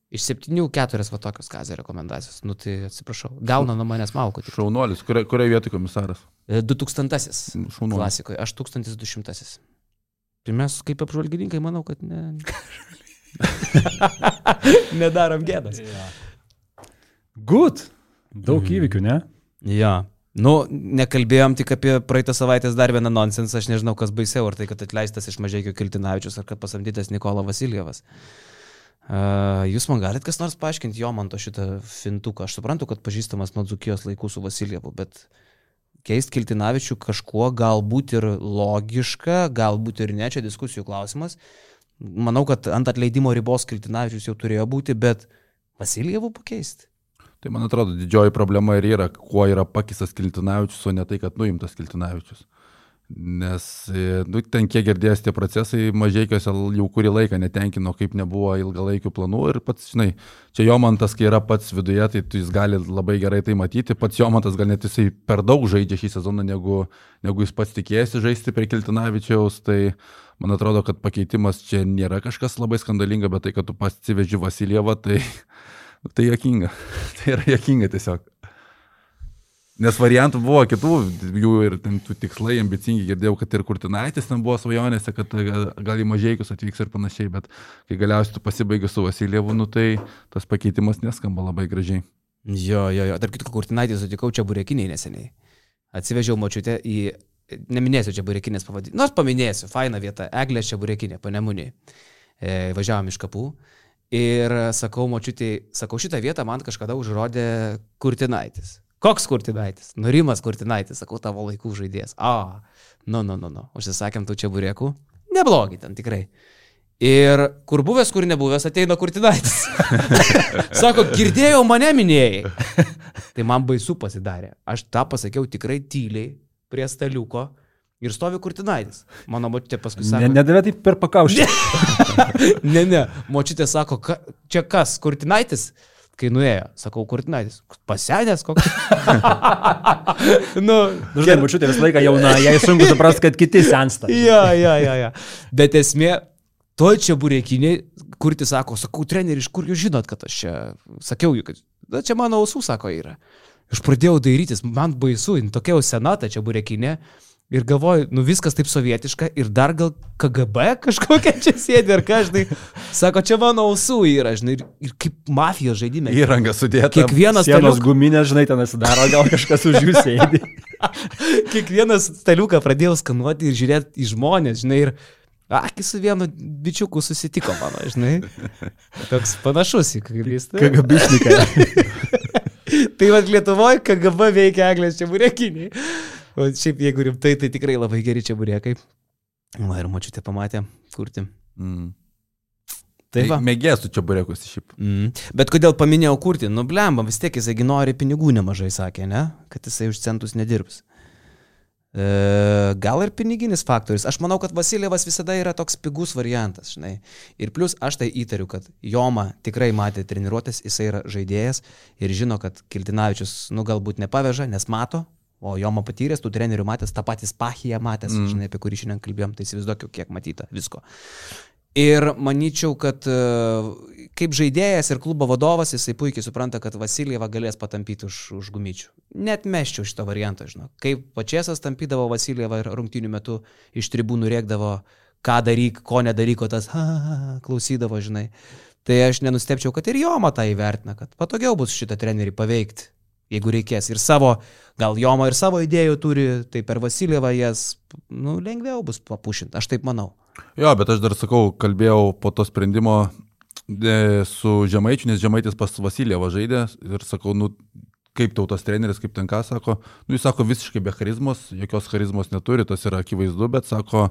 Iš 7-4 va tokios kazio rekomendacijos. Nu tai atsiprašau. Gauna nuo manęs malko. tik. Šaunuolis, kuria, kurioje vietoje komisaras? E, 2000 Šaunuolis. klasikoje, aš 1200. Tai mes kaip apžvalgininkai, manau, kad ne. Nedarom gėdas. Good. Daug mm. įvykių, ne? Jo. Nu, nekalbėjom tik apie praeitą savaitę dar vieną nonsensą, aš nežinau, kas baisiau, ar tai, kad atleistas iš mažėkio Kiltinavičius, ar kad pasamdytas Nikola Vasiljevas. Jūs man galit kas nors paaiškinti jo man to šitą fintuką. Aš suprantu, kad pažįstamas nuo Dzukijos laikų su Vasilievu, bet keist Kiltinavičių kažkuo galbūt ir logiška, galbūt ir ne, čia diskusijų klausimas. Manau, kad ant atleidimo ribos Kiltinavičius jau turėjo būti, bet Vasilievų pakeisti. Tai man atrodo, didžioji problema ir yra, kuo yra pakistas Kiltinavičius, o ne tai, kad nuimtas Kiltinavičius. Nes, e, nu, ten kiek girdėjęs tie procesai, mažiekiuose jau kurį laiką netenkino, kaip nebuvo ilgalaikių planų ir pats, žinai, čia Jomantas, kai yra pats viduje, tai jis gali labai gerai tai matyti, pats Jomantas gal net jisai per daug žaidžia šį sezoną, negu, negu jis pats tikėjasi žaisti prie Kiltinavičiaus, tai man atrodo, kad pakeitimas čia nėra kažkas labai skandalinga, bet tai, kad tu pats atsiveži Vasilievą, tai, tai jokinga, tai yra jokinga tiesiog. Nes variantų buvo kitų, jų ir tų tikslai ambicingi, girdėjau, kad ir Kurtinaitis ten buvo svajonėse, kad gal į mažiekius atvyks ir panašiai, bet kai galiausiai tu pasibaigi su Vasilievu, nu, tai tas pakeitimas neskamba labai gražiai. Jo, jo, jo, tarp kitko, Kurtinaitį sutikau čia burekiniai neseniai. Atsivežiau močiutę į, neminėsiu čia burekinės pavadinimą, nors paminėsiu, faina vieta, Eglė čia burekinė, panemunė. E, važiavom iš kapų. Ir sakau, močiutė, sakau, šitą vietą man kažkada užrodė Kurtinaitis. Koks Kurtinaitis? Nurimas Kurtinaitis, sakau, tavo laikų žaidėjas. A, nu, nu, nu, nu. Užsisakėm tu čia burėkų. Neblogi ten tikrai. Ir kur buvęs, kur nebuvęs, ateina Kurtinaitis. Sako, girdėjau, mane minėjai. tai man baisu pasidarė. Aš tą pasakiau tikrai tyliai prie staliuko. Ir stovi Kurtinaitis. Mano močiutė paskui sako. Ne, nedavė taip per pakaušį. ne, ne. Močiutė sako, ka, čia kas, Kurtinaitis? Kai nuėjo, sakau, Kurtinaitis, pasenęs koks. nu, nu, žinai, bučiutė visą laiką jauna, jai sunku suprasti, kad kiti sensta. ja, ja, ja, ja. Bet esmė, to čia burėkinė, kurti sako, sakau, treneri, iš kur jūs žinot, kad aš čia, sakiau kad, na, čia mano ausų, sako, yra. Aš pradėjau dairytis, man baisu, tokia jau senata čia burėkinė. Ir galvoju, nu viskas taip sovietiška ir dar gal KGB kažkokia čia sėdi ar kažkai. Sako, čia mano ausų yra, žinai, ir, ir kaip mafijos žaidime. Įranga sudėta. Kiekvienas staliukas guminė, žinai, ten atsidaro, gal kažkas už jų sėdi. Kiekvienas staliuką pradėjau skanuoti ir žiūrėti į žmonės, žinai, ir akis su vienu bičiuku susitiko mano, žinai. Toks panašus į KGB. KGB tai vad Lietuvoje KGB veikia Eglės čia būrekiniai. O šiaip jeigu rimtai, tai tikrai labai geri čia burėkai. Va ir mačiute pamatė kurti. Mm. Tai. Mėgėsiu čia burėkus šiaip. Mm. Bet kodėl paminėjau kurti? Nu, blemba, vis tiek jisai nori pinigų nemažai, sakė, ne? Kad jisai už centus nedirbs. E, gal ir piniginis faktorius. Aš manau, kad Vasilievas visada yra toks pigus variantas, žinai. Ir plus aš tai įtariu, kad Joma tikrai matė treniruotės, jisai yra žaidėjas ir žino, kad Kiltinavičius, nu, galbūt nepaveža, nes mato, O Joma patyręs, tų trenerių matęs, tą patį Spahiją matęs, mm. žinai, apie kurį šiandien kalbėjom, tai įsivaizduokiu, kiek matyta visko. Ir manyčiau, kad e, kaip žaidėjas ir klubo vadovas, jisai puikiai supranta, kad Vasilijeva galės patampyti už, už gumyčių. Net meščiau šito varianto, žinau. Kaip pačiasas tampydavo Vasilijeva ir rungtinių metų iš tribūnų rėkdavo, ką daryk, ko nedaryk, o tas ha, ha, ha, klausydavo, žinai. Tai aš nenustepčiau, kad ir Joma tą įvertina, kad patogiau bus šitą trenerį paveikti jeigu reikės. Ir savo, gal Joma ir savo idėjų turi, tai per Vasilievą jas, nu, lengviau bus papušinti, aš taip manau. Jo, bet aš dar sakau, kalbėjau po to sprendimo e, su Žemaičiu, nes Žemaitis pas Vasilievą žaidė ir sakau, nu, kaip tautas treneris, kaip ten ką sako, nu jis sako visiškai be charizmos, jokios charizmos neturi, tas yra akivaizdu, bet sako,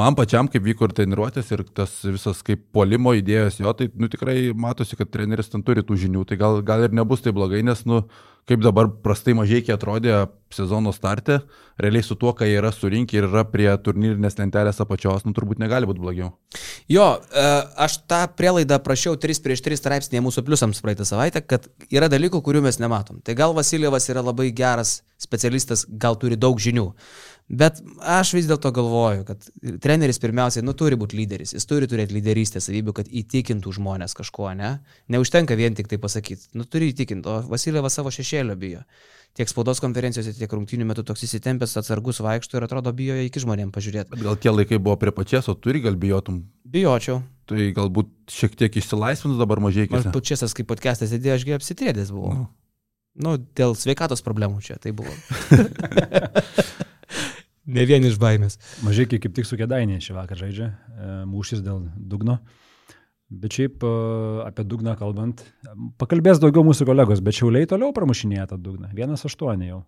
man pačiam, kaip vyko ir treniruotės ir tas visas kaip polimo idėjas jo, tai nu tikrai matosi, kad treneris ten turi tų žinių, tai gal, gal ir nebus tai blogai, nes nu kaip dabar prastai mažiekiai atrodė sezono starte, realiai su tuo, kai yra surinkę ir yra prie turnyrinės lentelės apačios, nu turbūt negali būti blogiau. Jo, e, aš tą prielaidą prašiau 3 prieš 3 straipsnėje mūsų pliusams praeitą savaitę, kad yra dalykų, kurių mes nematom. Tai gal Vasilievas yra labai geras specialistas, gal turi daug žinių. Bet aš vis dėlto galvoju, kad treneris pirmiausiai, nu, turi būti lyderis, jis turi turėti lyderystės savybių, kad įtikintų žmonės kažkuo, ne? Neužtenka vien tik tai pasakyti, nu, turi įtikinti, o Vasilievas savo šešėlio bijo. Tiek spaudos konferencijose, tiek rungtynių metu toks įsitempęs, atsargus vaikšto ir atrodo bijo iki žmonėm pažiūrėti. Bet gal tie laikai buvo prie pačios, o turi gal bijotum? Bijočiau. Tai galbūt šiek tiek išsilaisvinus dabar mažiai. Aš pačias, kaip podcastas įdėjau, ašgi apsitrėdęs buvau. Nu. nu, dėl sveikatos problemų čia tai buvo. Ne vien iš baimės. Mažai kaip tik su kėdainė šį vakarą žaidžia, e, mūšis dėl dugno. Bet šiaip e, apie dugną kalbant, pakalbės daugiau mūsų kolegos, bet šiauliai toliau pramušinėja tą dugną. Vienas aštuoni jau.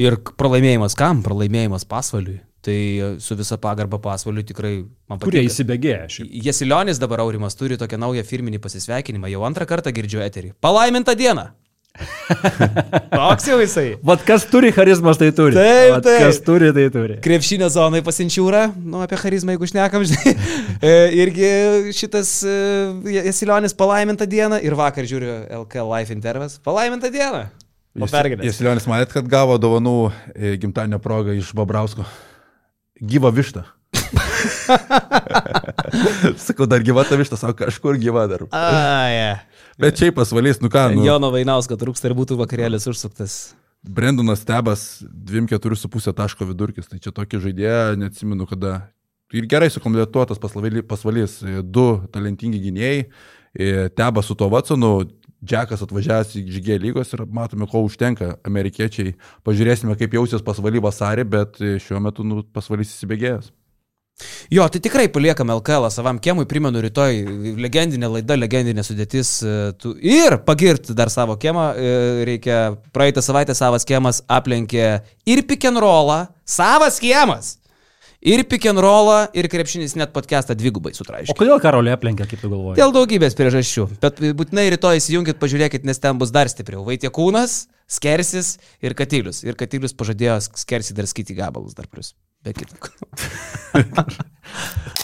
Ir pralaimėjimas kam? Pralaimėjimas pasvaliui. Tai su visa pagarba pasvaliui tikrai man patinka. Kurie įsibėgėja šiaip. Jesilionis dabar Aurimas turi tokią naują firminį pasisveikinimą. Jau antrą kartą girdžiu eterį. Palaiminta diena. Toks jau jisai. Vat kas turi charizmas, tai turi. Taip, Vat taip. Kas turi, tai turi. Krepšinio zonai pasinčiūra, nu apie charizmą, jeigu šnekam, žinai. E, Irgi šitas e, Jesilionis palaiminta diena ir vakar žiūriu LK Life Intervas. Palaiminta diena. Po pergalės. Jesilionis matėt, kad gavo dovanų e, gimtadienio progą iš Babrausko. Gyva višta. Sakau, dar gyva ta višta, sako, kažkur gyva dar. Ai, Bet šiaip pasvalys, nu ką, nu, Jono Vainausko trūksta ir būtų vakarėlis užsuktas. Brendonas Stebas 2-4,5 taško vidurkis, tai čia tokį žaidėją, neatsimenu kada. Ir gerai sukomplektuotas pasvalys, e, du talentingi gynėjai, e, Tebas su to Vatsonu, Džekas atvažiavęs į žygė lygos ir matome, ko užtenka amerikiečiai. Pažiūrėsime, kaip jausis pasvaly vasarį, bet e, šiuo metu nu, pasvalys įsibėgėjęs. Jo, tai tikrai paliekam LKL savam kiemui, primenu, rytoj legendinė laida, legendinė sudėtis. e, Tu... Ir pagirti dar savo kiemą e, reikia. Praeitą savaitę savas kiemas aplenkė ir pikenrolą, savas kiemas. Ir pikenrolą, ir krepšinis net podcastą dvigubai O sutraiškė. kodėl karolė aplenkė, kaip tu galvoji? Dėl daugybės priežasčių. Bet būtinai rytoj įsijunkit, pažiūrėkit, nes ten bus dar stipriau. Vaitiekūnas, Skersis ir Katilius. Ir Katilius pažadėjo Skersi dar skyti gabalus dar plus. Be kitko.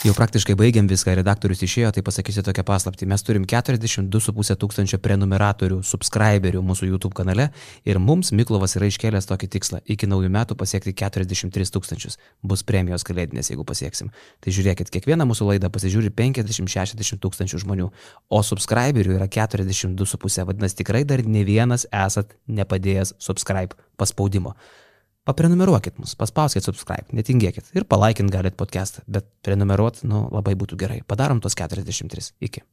Jau praktiškai baigiam viską, redaktorius išėjo, tai pasakysiu tokią paslaptį. Mes turim 42,5 tūkstančio prenumeratorių, subscriberių mūsų YouTube kanale ir mums Miklovas yra iškėlęs tokį tikslą - iki naujų metų pasiekti 43 tūkstančius. Bus premijos kalėdinės, jeigu pasieksim. Tai žiūrėkit, kiekvieną mūsų laidą pasižiūri 50-60 tūkstančių žmonių, o subscriberių yra 42,5. Vadinasi, tikrai dar ne vienas esat nepadėjęs subscribe paspaudimo. Paprenumeruokit mus, paspauskit subscribe, netingėkit ir palaikint galit podcastą, bet prenumeruot, nu, labai būtų gerai. Padarom tos 43. Iki.